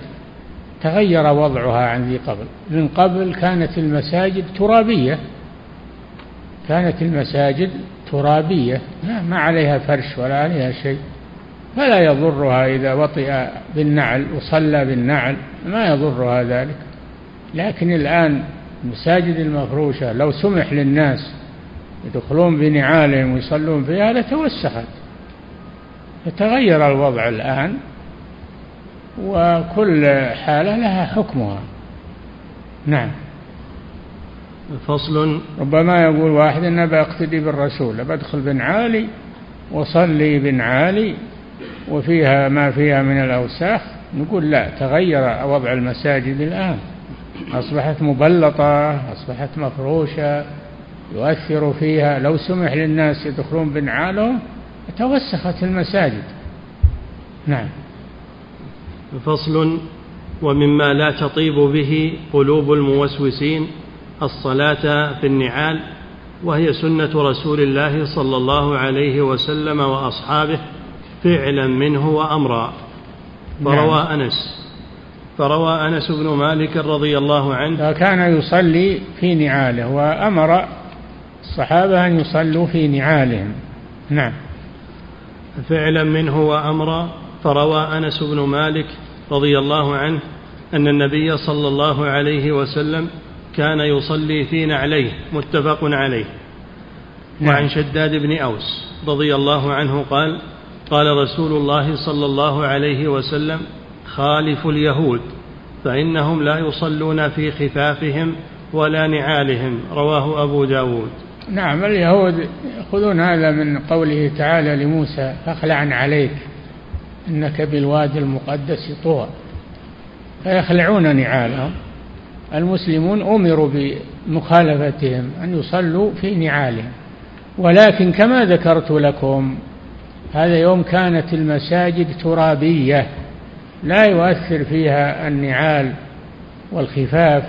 S2: تغير وضعها عن ذي قبل. من قبل كانت المساجد ترابية كانت المساجد ترابية ما عليها فرش ولا عليها شيء. فلا يضرها إذا وطئ بالنعل وصلى بالنعل ما يضرها ذلك. لكن الآن المساجد المفروشة لو سمح للناس يدخلون بنعالهم ويصلون فيها لتوسخت. فتغير الوضع الآن وكل حالة لها حكمها. نعم.
S1: فصل.
S2: ربما يقول واحد أنا بقتدي بالرسول بدخل بنعالي وصلي بنعالي. وفيها ما فيها من الأوساخ نقول لا تغير وضع المساجد الآن. أصبحت مبلطة أصبحت مفروشة يؤثر فيها. لو سمح للناس يدخلون بنعالهم توسخت المساجد. نعم.
S1: فصل ومما لا تطيب به قلوب الموسوسين الصلاة في النعال وهي سنة رسول الله صلى الله عليه وسلم وأصحابه فعلا منه وأمرا. فروى نعم. أنس. فروى أنس بن مالك رضي الله عنه.
S2: كان يصلي في نعاله وأمر الصحابة أن يصلوا في نعالهم. نعم.
S1: فعلا منه وأمرا. فروى أنس بن مالك رضي الله عنه أن النبي صلى الله عليه وسلم كان يصلي في نعليه. متفق عليه. نعم. وعن شداد بن أوس رضي الله عنه قال قال رسول الله صلى الله عليه وسلم خالفوا اليهود فإنهم لا يصلون في خفافهم ولا نعالهم. رواه أبو داود.
S2: نعم اليهود يأخذون هذا من قوله تعالى لموسى فاخلع عليك إنك بالوادي المقدس طوى. فيخلعون نعالهم. المسلمون أمروا بمخالفتهم أن يصلوا في نعالهم. ولكن كما ذكرت لكم هذا يوم كانت المساجد ترابية لا يؤثر فيها النعال والخفاف.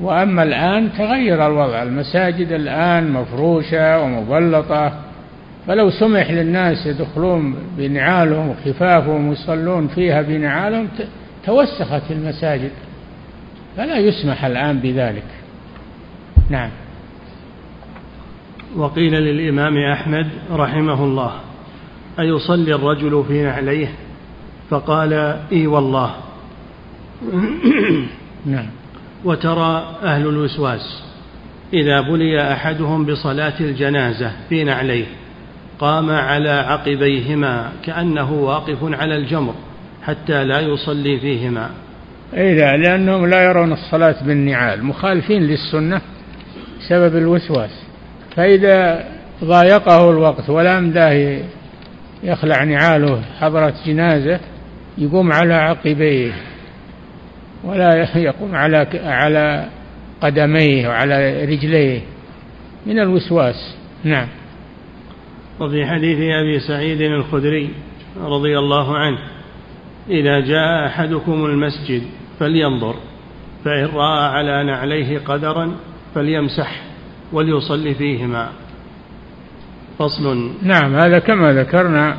S2: وأما الآن تغير الوضع المساجد الآن مفروشة ومبلطة فلو سمح للناس يدخلون بنعالهم وخفافهم ويصلون فيها بنعالهم توسخت المساجد. فلا يسمح الآن بذلك. نعم.
S1: وقيل للإمام أحمد رحمه الله أيصلي الرجل في نعليه فقال إي والله.
S2: نعم.
S1: وترى أهل الوسواس إذا بلي أحدهم بصلاة الجنازة في نعليه قام على عقبيهما كأنه واقف على الجمر حتى لا يصلي فيهما.
S2: أي لا لأنهم لا يرون الصلاة بالنعال مخالفين للسنة بسبب الوسواس. فإذا ضايقه الوقت ولا مداه يخلع نعاله حضرة جنازة يقوم على عقبيه ولا يقوم على على قدميه وعلى رجليه. من الوسواس. نعم.
S1: وفي حديث أبي سعيد الخدري رضي الله عنه إذا جاء أحدكم المسجد فلينظر فإن رأى على نعليه قدرا فليمسح وليصلي فيهما. فصل.
S2: نعم هذا كما ذكرنا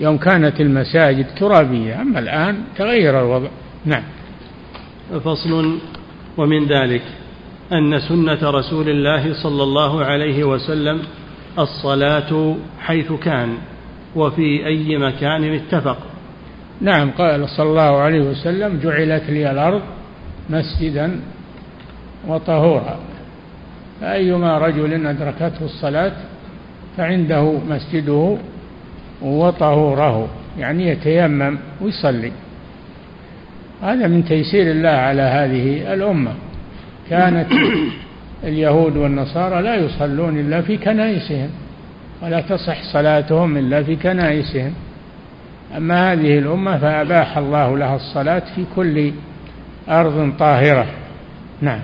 S2: يوم كانت المساجد ترابية أما الآن تغير الوضع. نعم.
S1: فصل. ومن ذلك أن سنة رسول الله صلى الله عليه وسلم الصلاة حيث كان وفي أي مكان اتفق.
S2: نعم قال صلى الله عليه وسلم جعلت لي الأرض مسجدا وطهورا. فايما رجل أدركته الصلاة فعنده مسجده وطهوره يعني يتيمم ويصلي. هذا من تيسير الله على هذه الأمة. كانت اليهود والنصارى لا يصلون إلا في كنائسهم ولا تصح صلاتهم إلا في كنائسهم. أما هذه الأمة فأباح الله لها الصلاة في كل أرض طاهرة. نعم.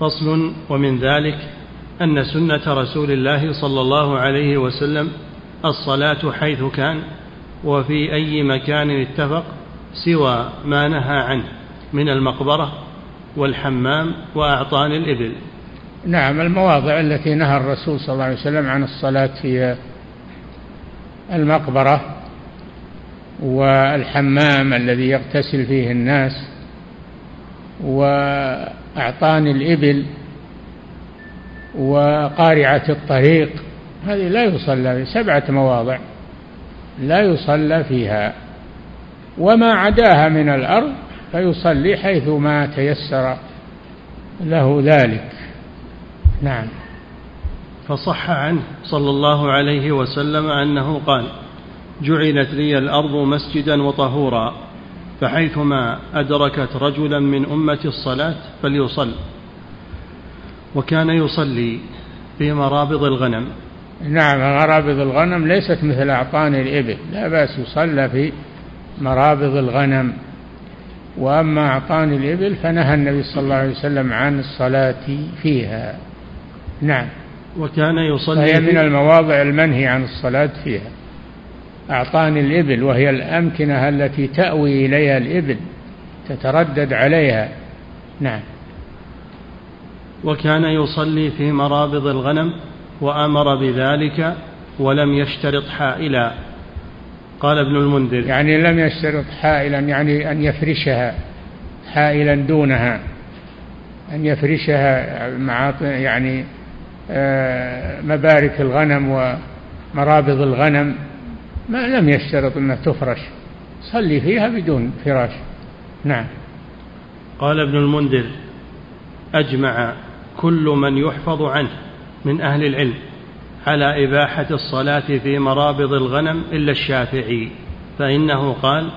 S1: فصل ومن ذلك أن سنة رسول الله صلى الله عليه وسلم الصلاة حيث كان وفي أي مكان اتفق سوى ما نهى عنه من المقبرة والحمام وأعطان الإبل.
S2: نعم المواضع التي نهى الرسول صلى الله عليه وسلم عن الصلاة في المقبرة والحمام الذي يغتسل فيه الناس وأعطان الإبل وقارعة الطريق. هذه لا يصلى سبعة مواضع لا يصلى فيها. وما عداها من الأرض فيصلي حيث ما تيسر له ذلك. نعم.
S1: فصح عنه صلى الله عليه وسلم أنه قال جعلت لي الأرض مسجدا وطهورا فحيثما أدركت رجلا من أمة الصلاة فليصل. وكان يصلي في مرابض الغنم.
S2: نعم مرابض الغنم ليست مثل أعطان الإبل. لا بأس يصلى في مرابض الغنم. وأما أعطان الإبل فنهى النبي صلى الله عليه وسلم عن الصلاة فيها. نعم.
S1: وكان يصلي
S2: هي من المواضع المنهي عن الصلاة فيها. أعطان الإبل وهي الأمكنة التي تأوي إليها الإبل تتردد عليها. نعم.
S1: وكان يصلي في مرابض الغنم وأمر بذلك ولم يشترط حائلا. قال ابن المنذر.
S2: يعني لم يشترط حائلا يعني أن يفرشها حائلا دونها أن يفرشها مع يعني آه، مبارك الغنم ومرابض الغنم. ما لم يشترط أنها تفرش صلي فيها بدون فراش. نعم.
S1: قال ابن المنذر. أجمع. كل من يحفظ عنه من أهل العلم على إباحة الصلاة في مرابض الغنم إلا الشافعي فإنه قال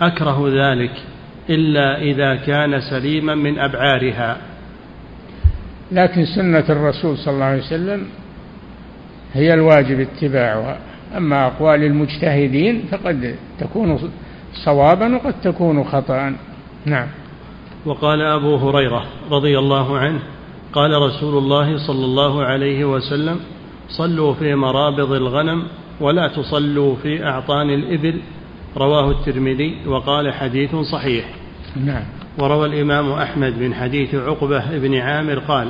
S1: أكره ذلك إلا إذا كان سليما من أبعارها.
S2: لكن سنة الرسول صلى الله عليه وسلم هي الواجب اتباعها. أما أقوال المجتهدين فقد تكون صوابا وقد تكون خطأ نعم.
S1: وقال أبو هريرة رضي الله عنه قال رسول الله صلى الله عليه وسلم صلوا في مرابض الغنم ولا تصلوا في أعطان الإبل. رواه الترمذي وقال حديث صحيح.
S2: نعم.
S1: وروى الإمام أحمد من حديث عقبة بن عامر قال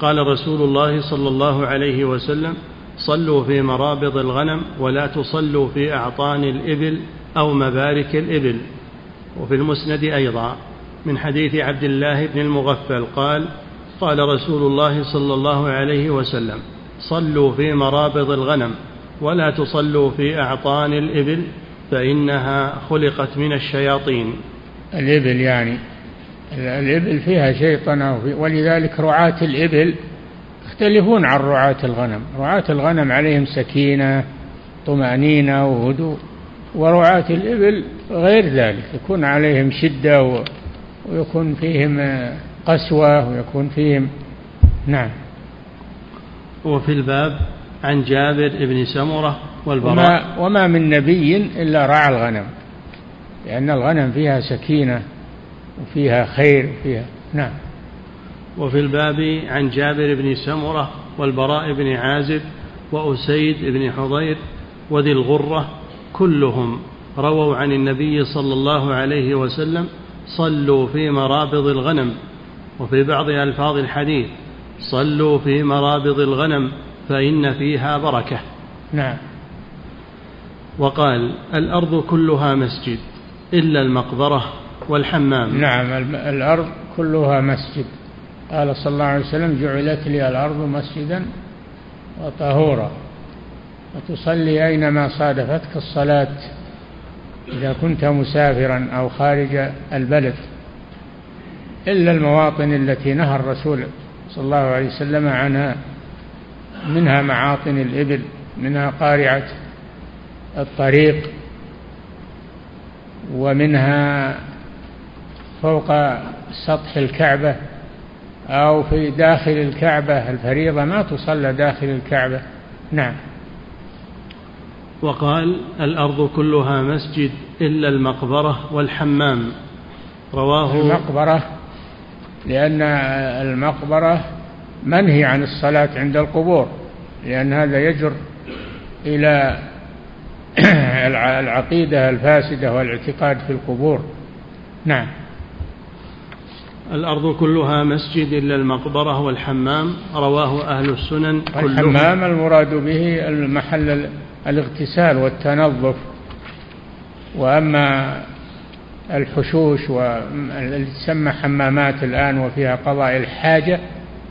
S1: قال رسول الله صلى الله عليه وسلم صلوا في مرابض الغنم ولا تصلوا في أعطان الإبل أو مبارك الإبل. وفي المسند أيضا من حديث عبد الله بن المغفل قال قال رسول الله صلى الله عليه وسلم صلوا في مرابض الغنم ولا تصلوا في أعطان الإبل فإنها خلقت من الشياطين.
S2: الإبل يعني الإبل فيها شيطنة ولذلك رعاة الإبل يختلفون عن رعاة الغنم. رعاة الغنم عليهم سكينة طمأنينة وهدوء. ورعاة الإبل غير ذلك يكون عليهم شدة ويكون فيهم قسوة ويكون فيهم. نعم.
S1: وفي الباب عن جابر بن سمرة والبراء.
S2: وما, وما من نبي إلا رعى الغنم لأن الغنم فيها سكينة وفيها خير وفيها نعم.
S1: وفي الباب عن جابر بن سمرة والبراء بن عازب وأسيد بن حضير وذي الغرة كلهم رووا عن النبي صلى الله عليه وسلم صلوا في مرابض الغنم. وفي بعض ألفاظ الحديث صلوا في مرابض الغنم فإن فيها بركة.
S2: نعم.
S1: وقال الأرض كلها مسجد إلا المقبرة والحمام.
S2: نعم الأرض كلها مسجد. قال صلى الله عليه وسلم جعلت لي الأرض مسجدا وطهورا وتصلي أينما صادفتك الصلاة إذا كنت مسافرا أو خارج البلد. إلا المواطن التي نهى الرسول صلى الله عليه وسلم عنها منها معاطن الإبل منها قارعة الطريق ومنها فوق سطح الكعبة أو في داخل الكعبة الفريضة ما تصلى داخل الكعبة. نعم.
S1: وقال الأرض كلها مسجد إلا المقبرة والحمام. رواه
S2: المقبرة لأن المقبرة منهي عن الصلاة عند القبور لأن هذا يجر إلى العقيدة الفاسدة والاعتقاد في القبور. نعم.
S1: الأرض كلها مسجد إلا المقبرة والحمام رواه أهل السنن
S2: كلهم. الحمام المراد به المحل الاغتسال والتنظف. وأما الحشوش والتي تسمى حمامات الآن وفيها قضاء الحاجة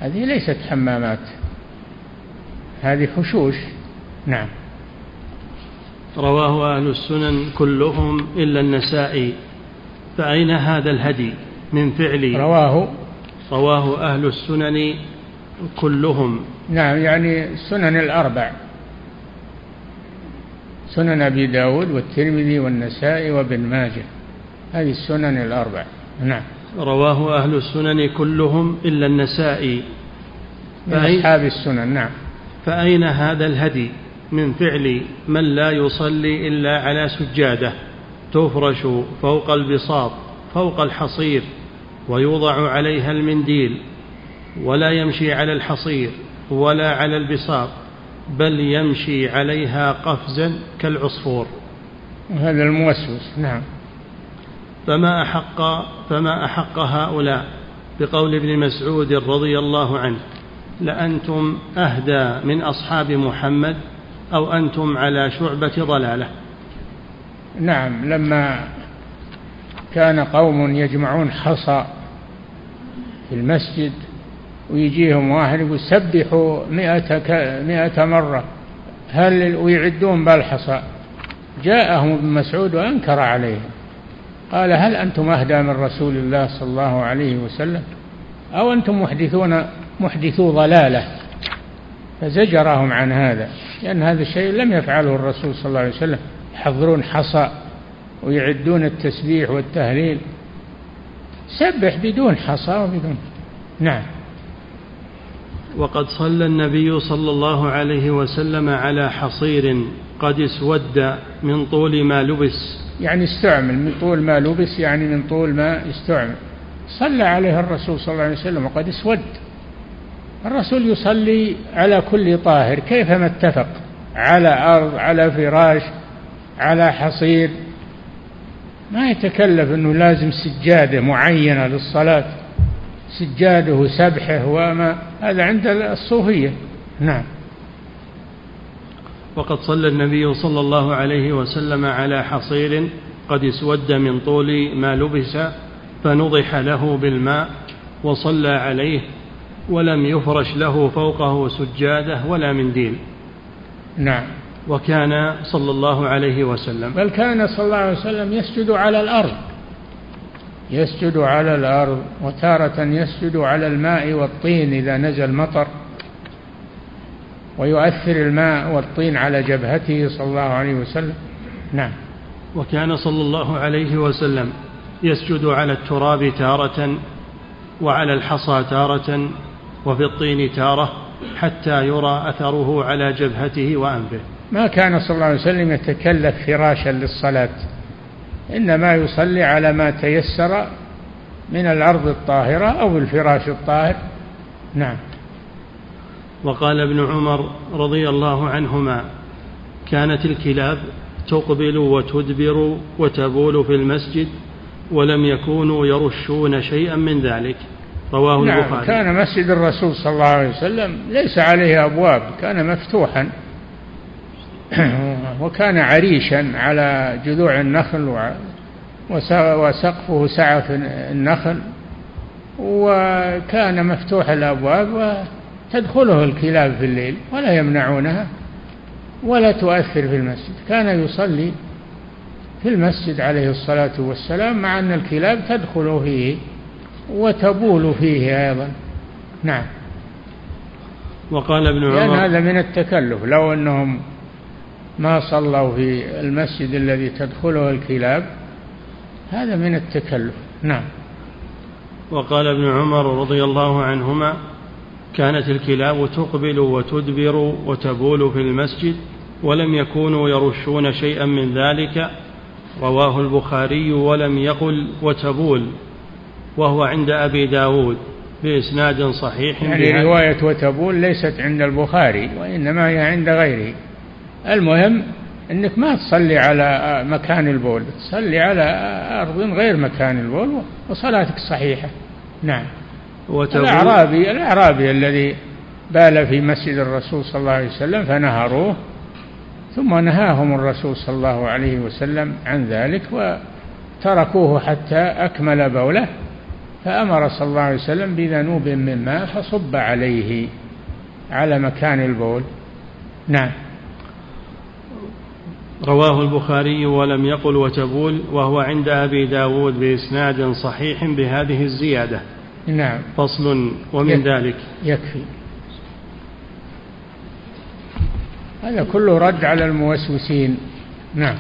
S2: هذه ليست حمامات. هذه حشوش. نعم.
S1: رواه أهل السنن كلهم إلا النسائي. فأين هذا الهدي من فعل
S2: رواه.
S1: رواه أهل السنن كلهم.
S2: نعم يعني السنن الأربع. سنن أبي داود والترمذي والنسائي وابن ماجه. هذه السنن الأربع. نعم.
S1: رواه أهل السنن كلهم إلا النسائي.
S2: من أصحاب السنن نعم.
S1: فأين هذا الهدي من فعل من لا يصلي إلا على سجادة؟ تفرش فوق البساط فوق الحصير ويوضع عليها المنديل ولا يمشي على الحصير ولا على البساط بل يمشي عليها قفزا كالعصفور.
S2: هذا الموسوس نعم.
S1: فما أحق فما أحق هؤلاء بقول ابن مسعود رضي الله عنه لأنتم أهدى من أصحاب محمد أو أنتم على شعبة ضلالة.
S2: نعم لما كان قوم يجمعون حصى في المسجد ويجيهم واحد يقول سبحوا مئة, مئة مرة هل ويعدون بالحصى؟ جاءهم ابن مسعود وأنكر عليهم. قال هل أنتم أهدى من رسول الله صلى الله عليه وسلم؟ أو أنتم محدثون محدثو ضلالة؟ فزجرهم عن هذا لأن هذا الشيء لم يفعله الرسول صلى الله عليه وسلم. يحضرون حصى ويعدون التسبيح والتهليل. سبح بدون حصى وبدون. نعم.
S1: وقد صلى النبي صلى الله عليه وسلم على حصير قد اسود من طول ما لبس.
S2: يعني استعمل من طول ما لبس يعني من طول ما استعمل. صلى عليه الرسول صلى الله عليه وسلم وقد اسود. الرسول يصلي على كل طاهر كيفما اتفق؟ على أرض على فراش على حصير. ما يتكلف أنه لازم سجادة معينة للصلاة سجاده وسبحه وما هذا عند الصوفية. نعم.
S1: وقد صلى النبي صلى الله عليه وسلم على حصير قد اسود من طول ما لبس فنضح له بالماء وصلى عليه ولم يفرش له فوقه سجادة ولا منديل
S2: نعم.
S1: وكان صلى الله عليه وسلم.
S2: بل كان صلى الله عليه وسلم يسجد على الأرض. يسجد على الأرض وتارة يسجد على الماء والطين إذا نزل مطر. ويؤثر الماء والطين على جبهته صلى الله عليه وسلم. نعم.
S1: وكان صلى الله عليه وسلم يسجد على التراب تارة وعلى الحصى تارة وفي الطين تارة حتى يرى أثره على جبهته وأنفه.
S2: ما كان صلى الله عليه وسلم يتكلف فراشا للصلاة إنما يصلي على ما تيسر من الأرض الطاهرة أو الفراش الطاهر. نعم.
S1: وقال ابن عمر رضي الله عنهما كانت الكلاب تقبل وتدبر وتبول في المسجد ولم يكونوا يرشون شيئا من ذلك. رواه
S2: نعم
S1: البخاري.
S2: كان مسجد الرسول صلى الله عليه وسلم ليس عليه أبواب كان مفتوحا. وكان عريشا على جذوع النخل وسقفه سعف النخل وكان مفتوح الأبواب وتدخله الكلاب في الليل ولا يمنعونها ولا تؤثر في المسجد. كان يصلي في المسجد عليه الصلاة والسلام مع أن الكلاب تدخل فيه وتبول فيه أيضا. نعم.
S1: وقال ابن عمر
S2: لأن هذا من التكلف. لو أنهم ما صلوا في المسجد الذي تدخله الكلاب هذا من التكلف. نعم.
S1: وقال ابن عمر رضي الله عنهما كانت الكلاب تقبل وتدبر وتبول في المسجد ولم يكونوا يرشون شيئا من ذلك. رواه البخاري ولم يقل وتبول وهو عند أبي داود بإسناد صحيح
S2: يعني رواية وتبول ليست عند البخاري وإنما هي عند غيره. المهم أنك ما تصلي على مكان البول تصلي على أرض غير مكان البول وصلاتك صحيحة. نعم. الأعرابي الأعرابي الذي بال في مسجد الرسول صلى الله عليه وسلم فنهروه ثم نهاهم الرسول صلى الله عليه وسلم عن ذلك وتركوه حتى أكمل بوله فأمر صلى الله عليه وسلم بذنوب من ماء فصب عليه على مكان البول. نعم.
S1: رواه البخاري ولم يقل وتبول وهو عند أبي داود بإسناد صحيح بهذه الزيادة.
S2: نعم.
S1: فصل ومن يكفي ذلك.
S2: يكفي. هذا كله رد على الموسوسين. نعم.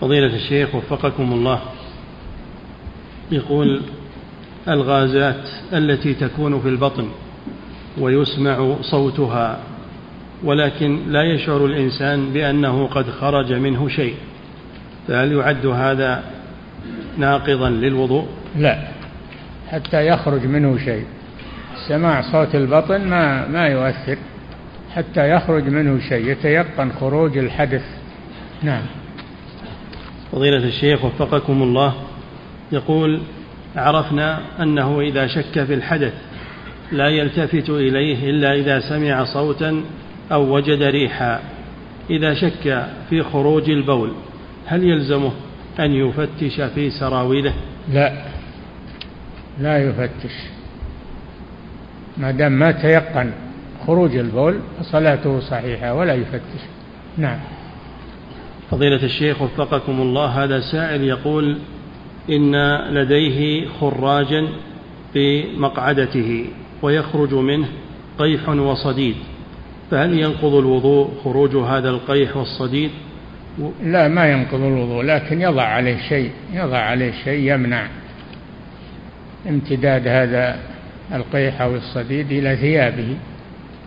S1: فضيلة الشيخ وفقكم الله. يقول الغازات التي تكون في البطن ويسمع صوتها ولكن لا يشعر الإنسان بأنه قد خرج منه شيء. فهل يعد هذا ناقضا للوضوء؟
S2: لا. حتى يخرج منه شيء. سماع صوت البطن ما ما يؤثر. حتى يخرج منه شيء يتيقن خروج الحدث. نعم.
S1: فضيلة الشيخ وفقكم الله. يقول عرفنا أنه إذا شك في الحدث لا يلتفت إليه إلا إذا سمع صوتا أو وجد ريحا. إذا شك في خروج البول هل يلزمه أن يفتش في سراويله؟
S2: لا. لا يفتش. ما دام ما تيقن خروج البول فصلاته صحيحة ولا يفتش. نعم.
S1: فضيلة الشيخ وفقكم الله هذا سائل يقول إن لديه خراجا في مقعدته ويخرج منه قيح وصديد فهل ينقض الوضوء خروج هذا القيح والصديد؟
S2: لا ما ينقض الوضوء لكن يضع عليه شيء يضع عليه شيء يمنع امتداد هذا القيح أو الصديد إلى ثيابه.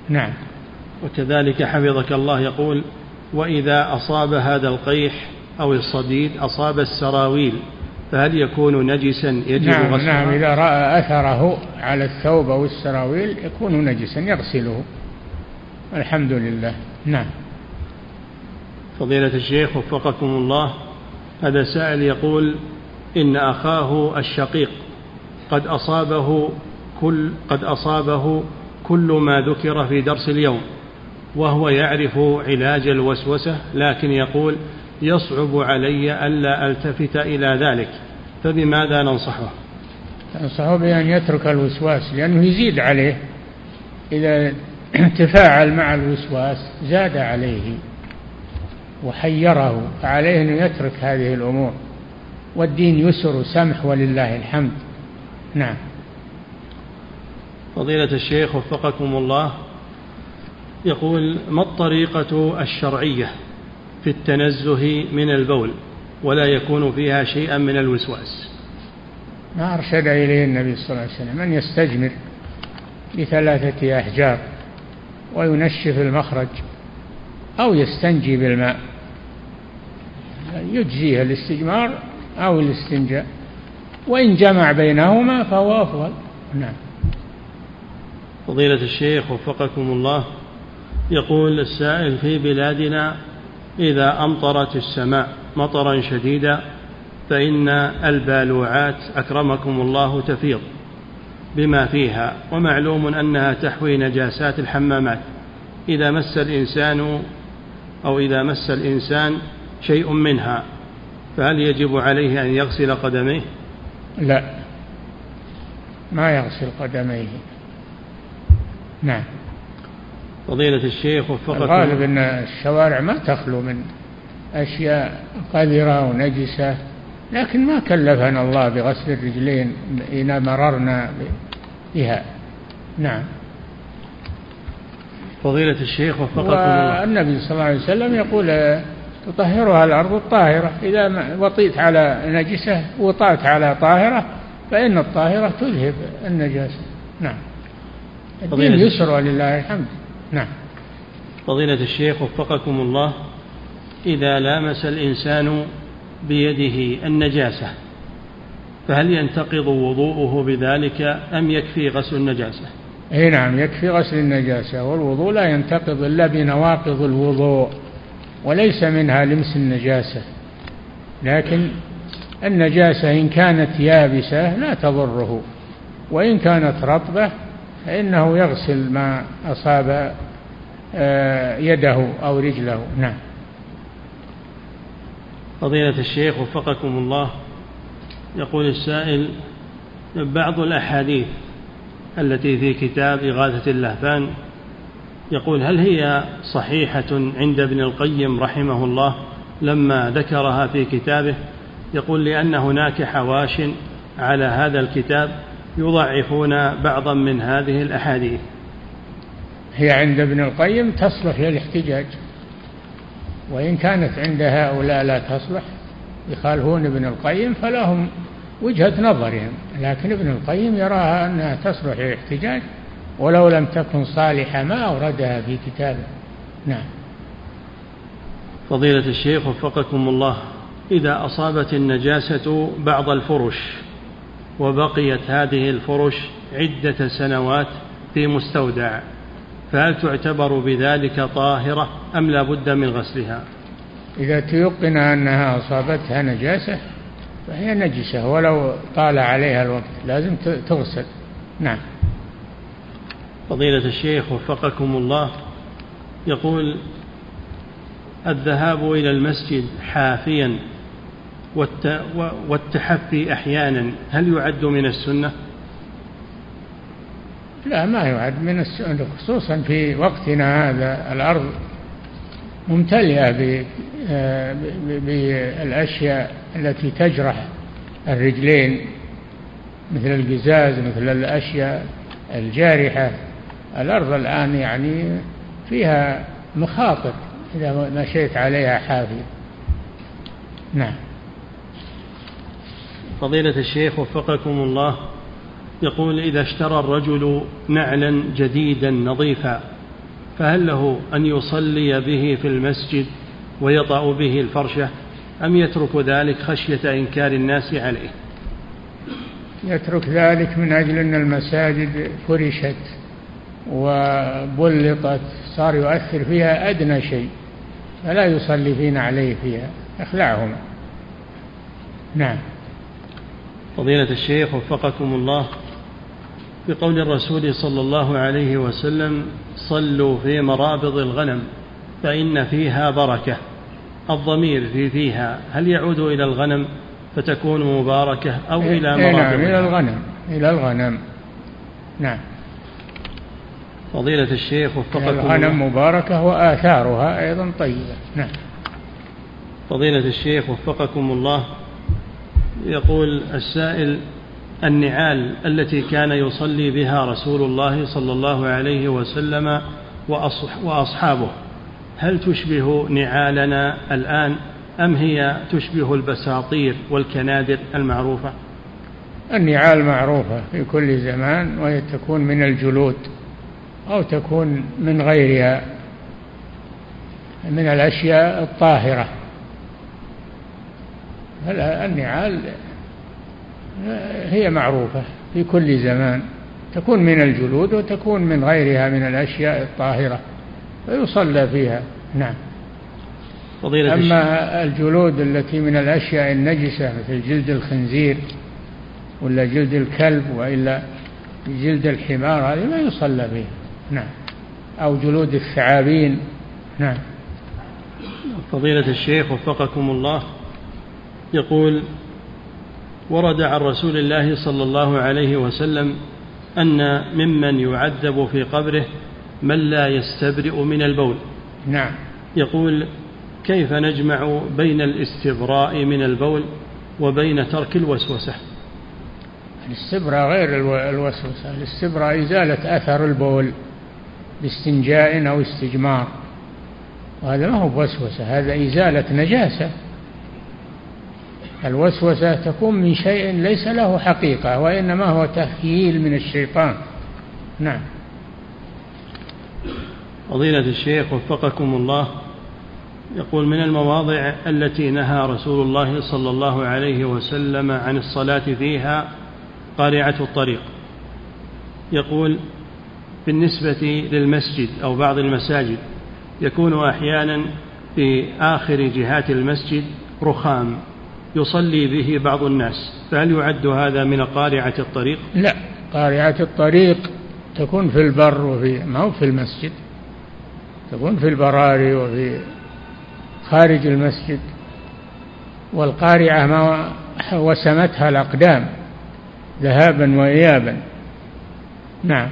S2: نعم.
S1: وكذلك حفظك الله يقول وإذا أصاب هذا القيح أو الصديد أصاب السراويل فهل يكون نجسا؟ يجب
S2: نعم
S1: غسله؟
S2: نعم. إذا رأى أثره على الثوب أو السراويل يكون نجسا يغسله. الحمد لله. نعم.
S1: فضيلة الشيخ وفقكم الله هذا سائل يقول إن أخاه الشقيق قد أصابه كل قد أصابه كل ما ذكر في درس اليوم وهو يعرف علاج الوسوسة لكن يقول يصعب علي ألا ألتفت إلى ذلك فبماذا ننصحه؟
S2: ننصحه بأن يترك الوسواس لأنه يزيد عليه إذا تفاعل مع الوسواس زاد عليه. وحيره فعليه أن يترك هذه الأمور. والدين يسر وسمح ولله الحمد. نعم.
S1: فضيلة الشيخ وفقكم الله يقول ما الطريقة الشرعية في التنزه من البول ولا يكون فيها شيئا من الوسواس؟
S2: ما أرشد إليه النبي صلى الله عليه وسلم أن يستجمر بثلاثة أحجار وينشف المخرج أو يستنجي بالماء. يجزيه الاستجمار أو الاستنجاء. وإن جمع بينهما فهو أفضل. نعم.
S1: فضيلة الشيخ وفقكم الله يقول السائل في بلادنا إذا أمطرت السماء مطرا شديدا فإن البالوعات أكرمكم الله تفيض بما فيها ومعلوم أنها تحوي نجاسات الحمامات. إذا مس الإنسان أو إذا مس الإنسان شيء منها فهل يجب عليه أن يغسل قدميه؟
S2: لا. ما يغسل قدميه. نعم.
S1: فضيلة الشيخ وفقكم.
S2: الغالب أن الشوارع ما تخلو من أشياء قذرة ونجسة لكن ما كلفنا الله بغسل الرجلين إذا مررنا بها. نعم.
S1: فضيلة الشيخ وفقكم الله.
S2: والنبي صلى الله عليه وسلم يقول تطهرها الأرض الطاهرة. إذا وطيت على نجسة وطأت على طاهرة فإن الطاهرة تذهب النجاسة. نعم. الدين يسر ولله الحمد. نعم.
S1: فضيلة الشيخ وفقكم الله إذا لامس الإنسان بيده النجاسة فهل ينتقض وضوءه بذلك أم يكفي غسل النجاسة؟
S2: أي نعم يكفي غسل النجاسة والوضوء لا ينتقض إلا بنواقض الوضوء. وليس منها لمس النجاسة. لكن النجاسة إن كانت يابسة لا تضره وإن كانت رطبة فإنه يغسل ما أصاب آه، يده أو رجله. نعم.
S1: فضيلة الشيخ وفقكم الله يقول السائل بعض الأحاديث التي في كتاب إغاثة اللهفان يقول هل هي صحيحة عند ابن القيم رحمه الله لما ذكرها في كتابه؟ يقول لأن هناك حواش على هذا الكتاب يضعفون بعضا من هذه الأحاديث.
S2: هي عند ابن القيم تصلح للاحتجاج وإن كانت عند هؤلاء لا تصلح يخالفون ابن القيم فلهم وجهة نظرهم لكن ابن القيم يراها أنها تصلح للاحتجاج ولو لم تكن صالحة ما أوردها في كتابه. نعم.
S1: فضيلة الشيخ وفقكم الله إذا أصابت النجاسة بعض الفرش وبقيت هذه الفرش عدة سنوات في مستودع فهل تعتبر بذلك طاهرة أم لا بد من غسلها؟
S2: إذا تيقن أنها أصابتها نجاسة فهي نجسة ولو طال عليها الوقت لازم تغسل. نعم.
S1: فضيلة الشيخ وفقكم الله يقول الذهاب إلى المسجد حافيا والتحفي أحيانا هل يعد من السنة؟
S2: لا ما يعد من السنة خصوصا في وقتنا هذا الأرض ممتلئة بالأشياء التي تجرح الرجلين مثل القزاز مثل الأشياء الجارحة الأرض الآن يعني فيها مخاطر إذا مشيت عليها حافية نعم.
S1: فضيلة الشيخ وفقكم الله يقول إذا اشترى الرجل نعلا جديدا نظيفا فهل له أن يصلي به في المسجد ويطأ به الفرشة أم يترك ذلك خشية إنكار الناس عليه؟
S2: يترك ذلك من أجل أن المساجد فرشت. وبلطت صار يؤثر فيها أدنى شيء فلا يصلي فينا عليه فيها اخلعهما نعم.
S1: فضيلة الشيخ وفقكم الله في قول الرسول صلى الله عليه وسلم صلوا في مرابض الغنم فإن فيها بركة. الضمير في فيها هل يعود إلى الغنم فتكون مباركة أو إيه إلى
S2: مرابض نعم إلى الغنم إلى الغنم. نعم.
S1: فضيلة الشيخ وفقكم
S2: الغنم مباركة وآثارها أيضا طيبة. نعم.
S1: فضيلة الشيخ وفقكم الله يقول السائل النعال التي كان يصلي بها رسول الله صلى الله عليه وسلم وأصحابه هل تشبه نعالنا الآن أم هي تشبه البساطير والكنادر المعروفة؟
S2: النعال معروفة في كل زمان وهي تكون من الجلود. أو تكون من غيرها من الأشياء الطاهرة. النعال هي معروفة في كل زمان تكون من الجلود وتكون من غيرها من الأشياء الطاهرة فيصلى فيها. نعم. فضيلة أما الجلود التي من الأشياء النجسة مثل جلد الخنزير ولا جلد الكلب وإلا جلد الحمار هذه ما يصلى بها نعم. أو جلود الثعابين. نعم.
S1: فضيلة الشيخ وفقكم الله يقول ورد عن رسول الله صلى الله عليه وسلم أن ممن يعذب في قبره من لا يستبرئ من البول.
S2: نعم.
S1: يقول كيف نجمع بين الاستبراء من البول وبين ترك الوسوسة؟
S2: الاستبراء غير الوسوسة. الاستبراء إزالة أثر البول. باستنجاء أو استجمار. وهذا ما هو بوسوسة هذا إزالة نجاسة. الوسوسة تكون من شيء ليس له حقيقة وإنما هو تخييل من الشيطان. نعم.
S1: فضيلة الشيخ وفقكم الله يقول من المواضع التي نهى رسول الله صلى الله عليه وسلم عن الصلاة فيها قارعة الطريق. يقول بالنسبة للمسجد أو بعض المساجد يكون أحيانا في آخر جهات المسجد رخام يصلي به بعض الناس. فهل يعد هذا من قارعة الطريق؟
S2: لا قارعة الطريق تكون في البر وفي ما هو في المسجد تكون في البراري وفي خارج المسجد. والقارعة ما وسمتها الأقدام ذهابا وإيابا. نعم.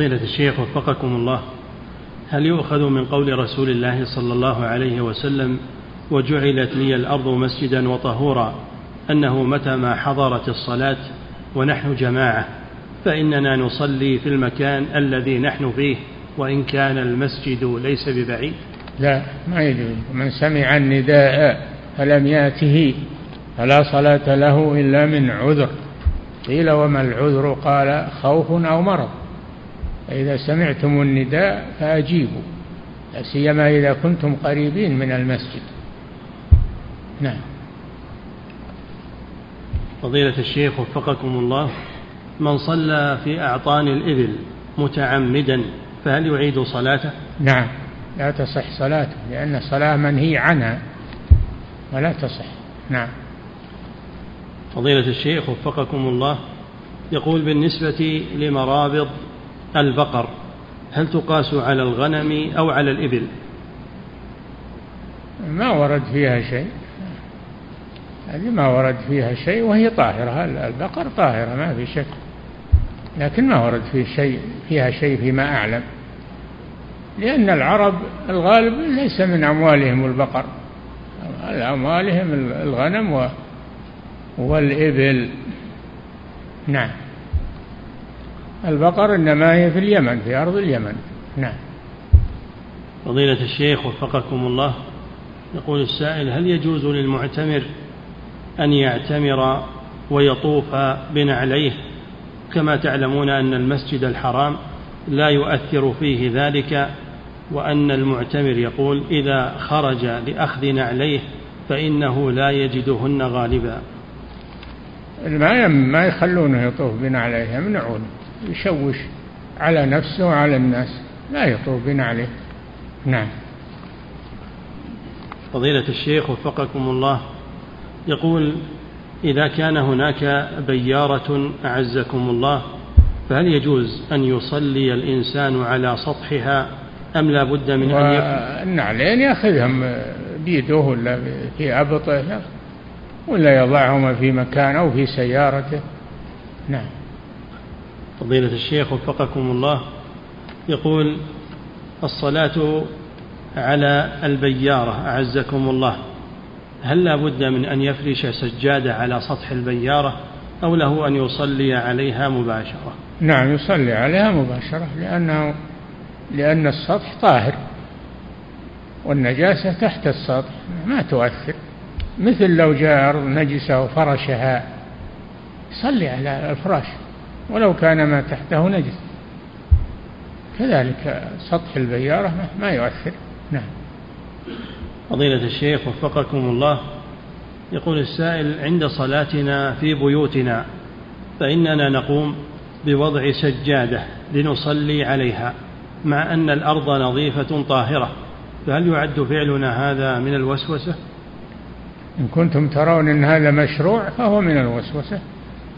S1: فضيلة الشيخ وفقكم الله هل يؤخذ من قول رسول الله صلى الله عليه وسلم وجعلت لي الأرض مسجدا وطهورا أنه متى ما حضرت الصلاة ونحن جماعة فإننا نصلي في المكان الذي نحن فيه وإن كان المسجد ليس ببعيد
S2: لا ما يجوز. من سمع النداء فلم ياته فلا صلاة له إلا من عذر. قيل وما العذر؟ قال خوف أو مرض. فإذا سمعتم النداء فأجيبوا لا سيما إذا كنتم قريبين من المسجد. نعم.
S1: فضيلة الشيخ وفقكم الله من صلى في أعطان الإبل متعمدا فهل يعيد صلاته؟
S2: نعم. لا تصح صلاته لأن الصلاة منهي عنها ولا تصح. نعم.
S1: فضيلة الشيخ وفقكم الله يقول بالنسبة لمرابض البقر هل تقاس على الغنم أو على الإبل؟
S2: ما ورد فيها شيء. هذه ما ورد فيها شيء وهي طاهرة. البقر طاهرة ما في شك. لكن ما ورد فيه شيء فيها شيء فيما أعلم. لأن العرب الغالب ليس من أموالهم البقر. أموالهم الغنم والإبل. نعم. البقر إنما هي في اليمن في أرض اليمن. نعم.
S1: فضيلة الشيخ وفقكم الله يقول السائل هل يجوز للمعتمر أن يعتمر ويطوف بنعليه كما تعلمون أن المسجد الحرام لا يؤثر فيه ذلك وأن المعتمر يقول إذا خرج لأخذ نعليه فإنه لا يجدهن غالبا.
S2: ما ما يخلونه يطوف بنعليه يمنعون يشوش على نفسه وعلى الناس لا يطوف بنعليه نعم.
S1: فضيلة الشيخ وفقكم الله يقول إذا كان هناك بيارة أعزكم الله فهل يجوز أن يصلي الإنسان على سطحها أم لا بد من أن
S2: يكون النعلين يأخذهم بيده ولا في أبطه ولا يضعهما في مكان أو في سيارته. نعم.
S1: فضيلة الشيخ وفقكم الله يقول الصلاة على البيارة أعزكم الله. هل لا بد من أن يفرش سجادة على سطح البيارة أو له أن يصلي عليها مباشرة؟
S2: نعم يصلي عليها مباشرة لأنه لأن السطح طاهر والنجاسة تحت السطح ما تؤثر. مثل لو جاء أرض نجسة وفرشها صلي على الفراش. ولو كان ما تحته نجس. كذلك سطح البيارة ما يؤثر. نعم.
S1: فضيلة الشيخ وفقكم الله. يقول السائل عند صلاتنا في بيوتنا فإننا نقوم بوضع سجادة لنصلي عليها مع أن الأرض نظيفة طاهرة. فهل يعد فعلنا هذا من الوسوسة؟
S2: إن كنتم ترون أن هذا مشروع فهو من الوسوسة.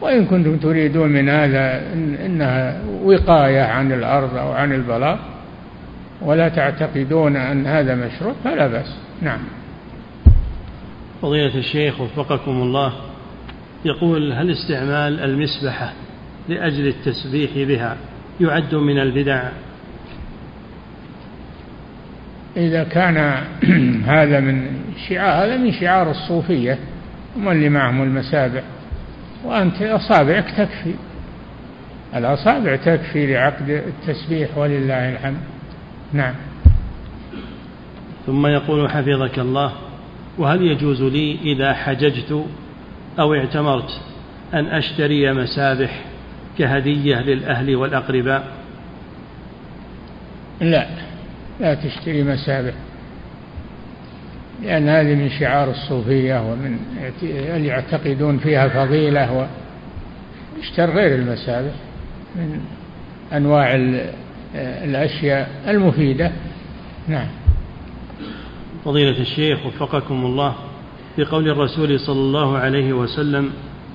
S2: وإن كنتم تريدون من هذا إن إنها وقاية عن الأرض أو عن البلاط ولا تعتقدون أن هذا مشروع فلا بأس. نعم.
S1: فضيلة الشيخ وفقكم الله يقول هل استعمال المسبحة لأجل التسبيح بها يعد من البدع؟
S2: إذا كان هذا من شعار هذا من شعار الصوفية هم اللي معهم المسابح. وأنت أصابعك تكفي. الأصابع تكفي لعقد التسبيح ولله الحمد. نعم.
S1: ثم يقول حفظك الله وهل يجوز لي إذا حججت أو اعتمرت أن أشتري مسابح كهدية للأهل والأقرباء؟
S2: لا لا تشتري مسابح. لأن هذه من شعار الصوفية ومن اللي يعتقدون فيها فضيلة واشتر غير المسابح من أنواع الأشياء المفيدة. نعم.
S1: فضيلة الشيخ وفقكم الله في قول الرسول صلى الله عليه وسلم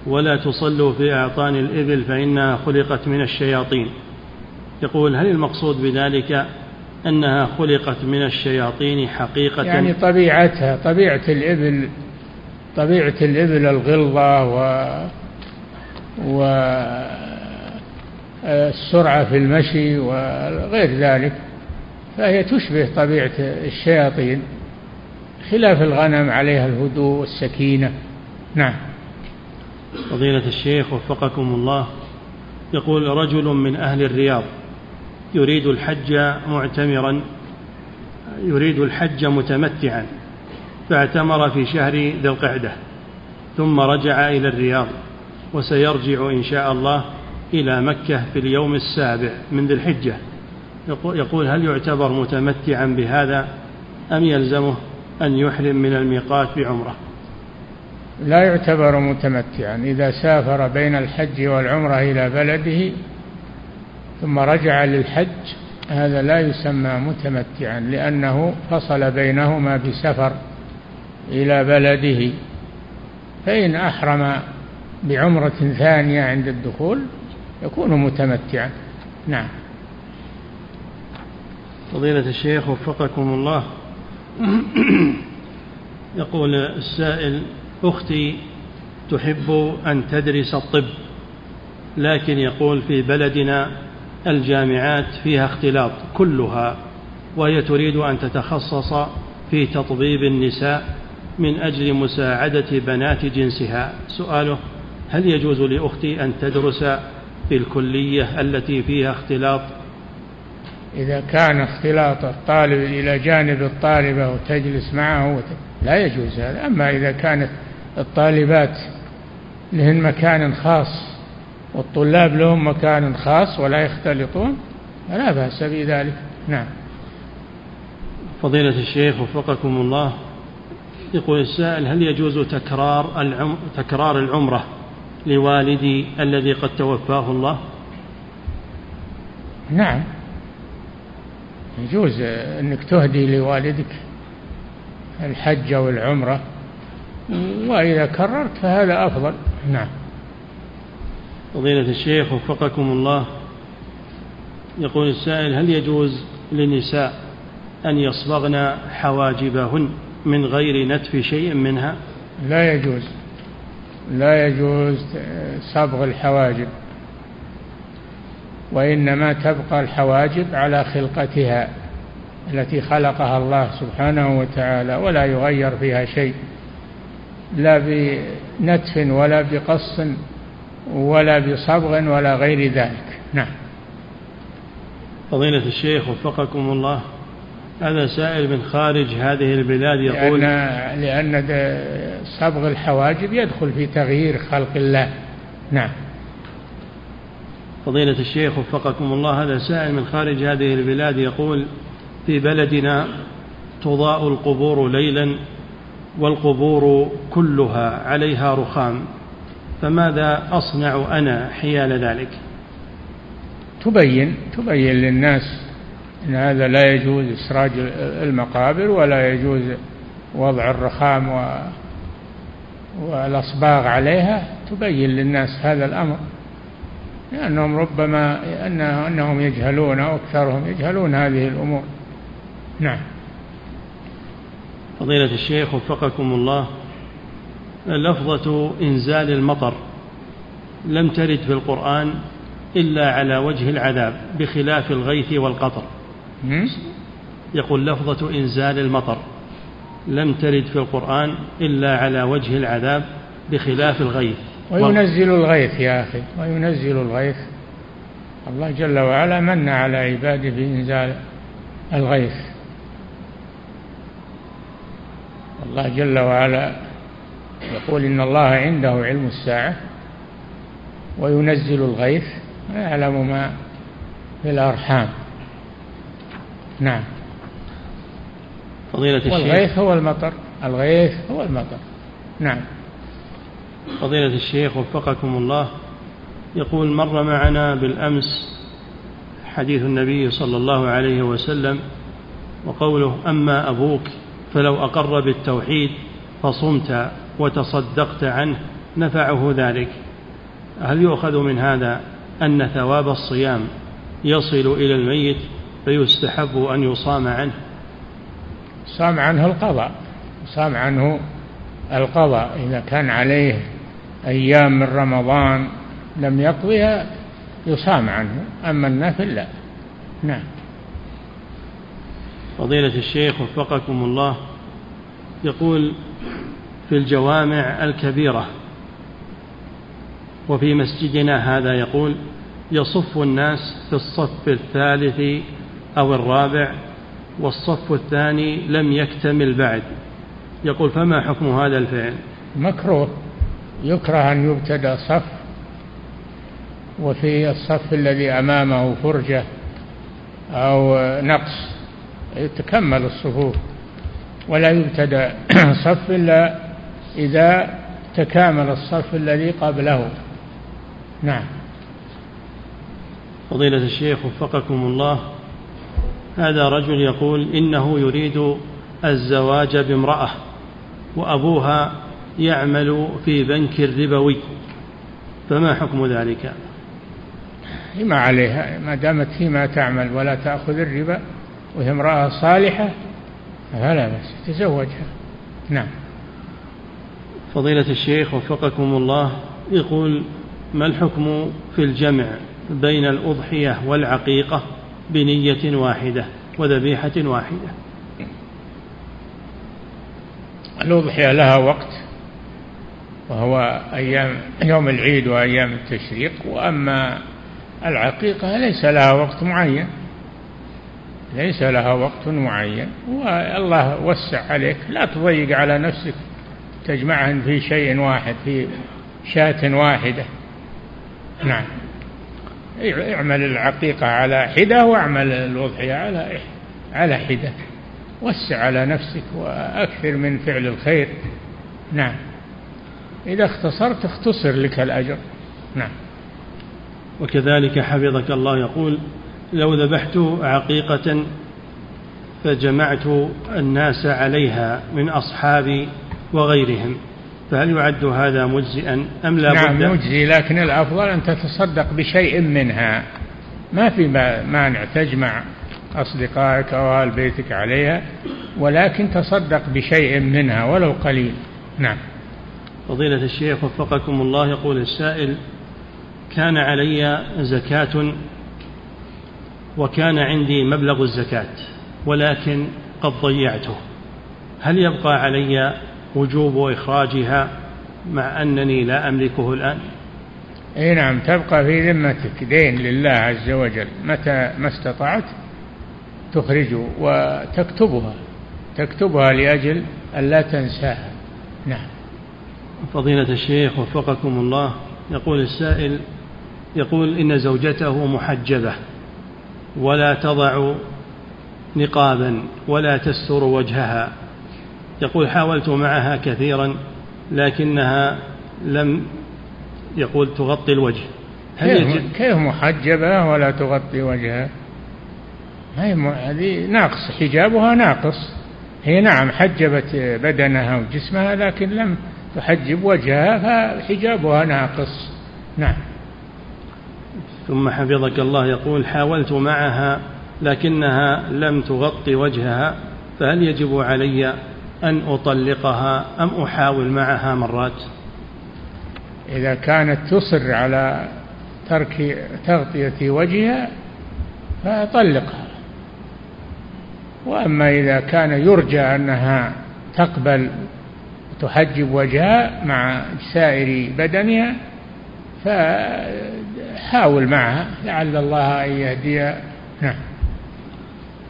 S1: ولا تصلوا في أعطان الإبل فإنها خلقت من الشياطين. يقول هل المقصود بذلك أنها خلقت من الشياطين حقيقة.
S2: يعني طبيعتها طبيعة الإبل طبيعة الإبل الغلظة و والسرعة في المشي وغير ذلك. فهي تشبه طبيعة الشياطين خلاف الغنم عليها الهدوء والسكينة. نعم.
S1: فضيلة الشيخ وفقكم الله يقول رجل من أهل الرياض يريد الحج معتمرا يريد الحج متمتعا فاعتمر في شهر ذي القعدة ثم رجع إلى الرياض وسيرجع إن شاء الله إلى مكة في اليوم السابع من ذي الحجة. يقول هل يعتبر متمتعا بهذا أم يلزمه أن يحرم من الميقات بعمرة؟
S2: لا يعتبر متمتعا إذا سافر بين الحج والعمرة إلى بلده ثم رجع للحج هذا لا يسمى متمتعا لأنه فصل بينهما بسفر إلى بلده. فإن أحرم بعمرة ثانية عند الدخول يكون متمتعا. نعم.
S1: فضيلة الشيخ وفقكم الله. يقول السائل أختي تحب أن تدرس الطب لكن يقول في بلدنا الجامعات فيها اختلاط كلها وهي تريد أن تتخصص في تطبيب النساء من أجل مساعدة بنات جنسها. سؤاله هل يجوز لأختي أن تدرس في الكلية التي فيها اختلاط؟
S2: إذا كان اختلاط الطالب إلى جانب الطالبة وتجلس معه لا يجوز هذا. أما إذا كانت الطالبات لهن مكان خاص والطلاب لهم مكان خاص ولا يختلطون فلا بأس بذلك. نعم.
S1: فضيلة الشيخ وفقكم الله يقول السائل هل يجوز تكرار العم تكرار العمرة لوالدي الذي قد توفاه الله؟
S2: نعم. يجوز أنك تهدي لوالدك الحج أو العمره وإذا كررت فهذا أفضل. نعم.
S1: فضيلة الشيخ وفقكم الله. يقول السائل هل يجوز للنساء أن يصبغن حواجبهن من غير نتف شيء منها؟
S2: لا يجوز. لا يجوز صبغ الحواجب وإنما تبقى الحواجب على خلقتها التي خلقها الله سبحانه وتعالى ولا يغير فيها شيء لا بنتف ولا بقص ولا بصبغ ولا غير ذلك. نعم.
S1: فضيلة الشيخ وفقكم الله هذا سائل من خارج هذه البلاد يقول
S2: لأن, لأن صبغ الحواجب يدخل في تغيير خلق الله. نعم.
S1: فضيلة الشيخ وفقكم الله هذا سائل من خارج هذه البلاد يقول في بلدنا تضاء القبور ليلا والقبور كلها عليها رخام. فماذا أصنع أنا حيال ذلك؟
S2: تبين تبين للناس أن هذا لا يجوز إسراج المقابر ولا يجوز وضع الرخام و والأصباغ عليها. تبين للناس هذا الأمر لأنهم ربما أنهم يجهلون أو أكثرهم يجهلون هذه الأمور. نعم.
S1: فضيلة الشيخ وفقكم الله. لفظة إنزال المطر لم ترد في القرآن إلا على وجه العذاب بخلاف الغيث والقطر. يقول لفظة إنزال المطر لم ترد في القرآن إلا على وجه العذاب بخلاف الغيث.
S2: وينزل الغيث يا أخي وينزل الغيث. الله جل وعلا من على عباده بإنزال الغيث. الله جل وعلا يقول إن الله عنده علم الساعة وينزل الغيث ويعلم ما في الأرحام. نعم.
S1: فضيلة الشيخ.
S2: والغيث هو المطر. الغيث هو المطر. نعم.
S1: فضيلة الشيخ وفقكم الله يقول مر معنا بالأمس حديث النبي صلى الله عليه وسلم وقوله أما أبوك فلو أقر بالتوحيد فصمت. وتصدقت عنه نفعه ذلك. هل يؤخذ من هذا أن ثواب الصيام يصل إلى الميت فيستحب أن يصام عنه؟
S2: صام عنه القضاء. صام عنه القضاء. إذا كان عليه أيام من رمضان لم يقضها يصام عنه أما النفل لا. نعم.
S1: فضيلة الشيخ وفقكم الله يقول في الجوامع الكبيرة. وفي مسجدنا هذا يقول يصف الناس في الصف الثالث أو الرابع والصف الثاني لم يكتمل بعد. يقول فما حكم هذا الفعل؟
S2: مكروه. يكره أن يبتدأ صف وفي الصف الذي أمامه فرجة أو نقص تكمل الصفوف ولا يبتدأ صف إلا إذا تكامل الصف الذي قبله. نعم.
S1: فضيلة الشيخ وفقكم الله هذا رجل يقول إنه يريد الزواج بامرأة وأبوها يعمل في بنك ربوي. فما حكم ذلك؟
S2: ما عليها ما دامت هي ما تعمل ولا تأخذ الربا وهي امرأة صالحة فلا بس تزوجها. نعم.
S1: فضيلة الشيخ وفقكم الله يقول ما الحكم في الجمع بين الأضحية والعقيقة بنية واحدة وذبيحة واحدة؟
S2: الأضحية لها وقت وهو أيام يوم العيد وأيام التشريق وأما العقيقة ليس لها وقت معين ليس لها وقت معين والله وسع عليك لا تضيق على نفسك تجمعهن في شيء واحد في شاة واحدة. نعم. اعمل العقيقة على حدة واعمل الأضحية على على حدة. وسع على نفسك وأكثر من فعل الخير. نعم. إذا اختصرت اختصر لك الأجر. نعم.
S1: وكذلك حفظك الله يقول لو ذبحت عقيقة فجمعت الناس عليها من أصحابي وغيرهم فهل يعد هذا مجزئا أم لا
S2: نعم بد؟ مجزي لكن الأفضل أن تتصدق بشيء منها. ما في مانع تجمع أصدقائك أو أهل بيتك عليها ولكن تصدق بشيء منها ولو قليل. نعم.
S1: فضيلة الشيخ وفقكم الله يقول السائل كان علي زكاة وكان عندي مبلغ الزكاة ولكن قد ضيعته. هل يبقى علي وجوب إخراجها مع أنني لا أملكه الآن؟
S2: أي نعم تبقى في ذمتك. دين لله عز وجل. متى ما استطعت تخرجه وتكتبها. تكتبها لأجل ألا تنساها. نعم.
S1: فضيلة الشيخ وفقكم الله يقول السائل يقول إن زوجته محجبة ولا تضع نقابا ولا تستر وجهها. يقول حاولت معها كثيرا لكنها لم يقول تغطي الوجه.
S2: هل كيف, كيف محجبة ولا تغطي وجهها؟ هذه ناقص حجابها ناقص. هي نعم حجبت بدنها وجسمها لكن لم تحجب وجهها فحجابها ناقص. نعم.
S1: ثم حفظك الله يقول حاولت معها لكنها لم تغطي وجهها فهل يجب علي أن أطلقها أم أحاول معها مرات؟
S2: إذا كانت تصر على ترك تغطية وجهها فطلقها وأما إذا كان يرجى أنها تقبل تحجب وجهها مع سائر بدنها فحاول معها لعل الله أن يهدي نعم.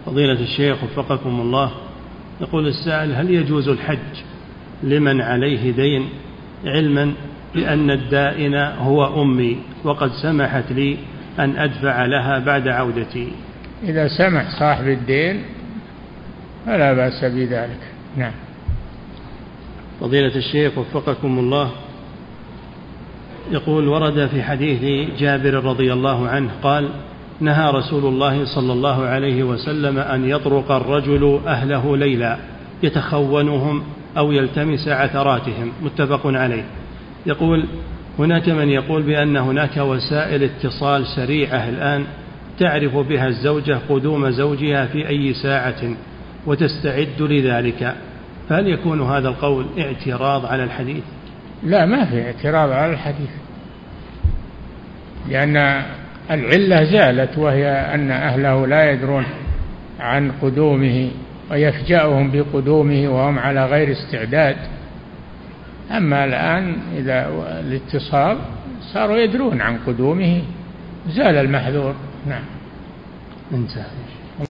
S1: فضيلة الشيخ وفقكم الله. يقول السائل هل يجوز الحج لمن عليه دين علما بأن الدائن هو أمي وقد سمحت لي أن أدفع لها بعد عودتي؟
S2: إذا سمح صاحب الدين فلا بأس بذلك. نعم.
S1: فضيلة الشيخ وفقكم الله. يقول ورد في حديث جابر رضي الله عنه قال نهى رسول الله صلى الله عليه وسلم أن يطرق الرجل أهله ليلا يتخونهم أو يلتمس عثراتهم متفق عليه. يقول هناك من يقول بأن هناك وسائل اتصال سريعة الآن تعرف بها الزوجة قدوم زوجها في أي ساعة وتستعد لذلك. فهل يكون هذا القول اعتراض على الحديث؟
S2: لا ما في اعتراض على الحديث لأن العلة زالت وهي أن أهله لا يدرون عن قدومه ويفجأهم بقدومه وهم على غير استعداد. أما الآن إذا الاتصال صاروا يدرون عن قدومه زال المحذور. نعم.
S1: انتهى.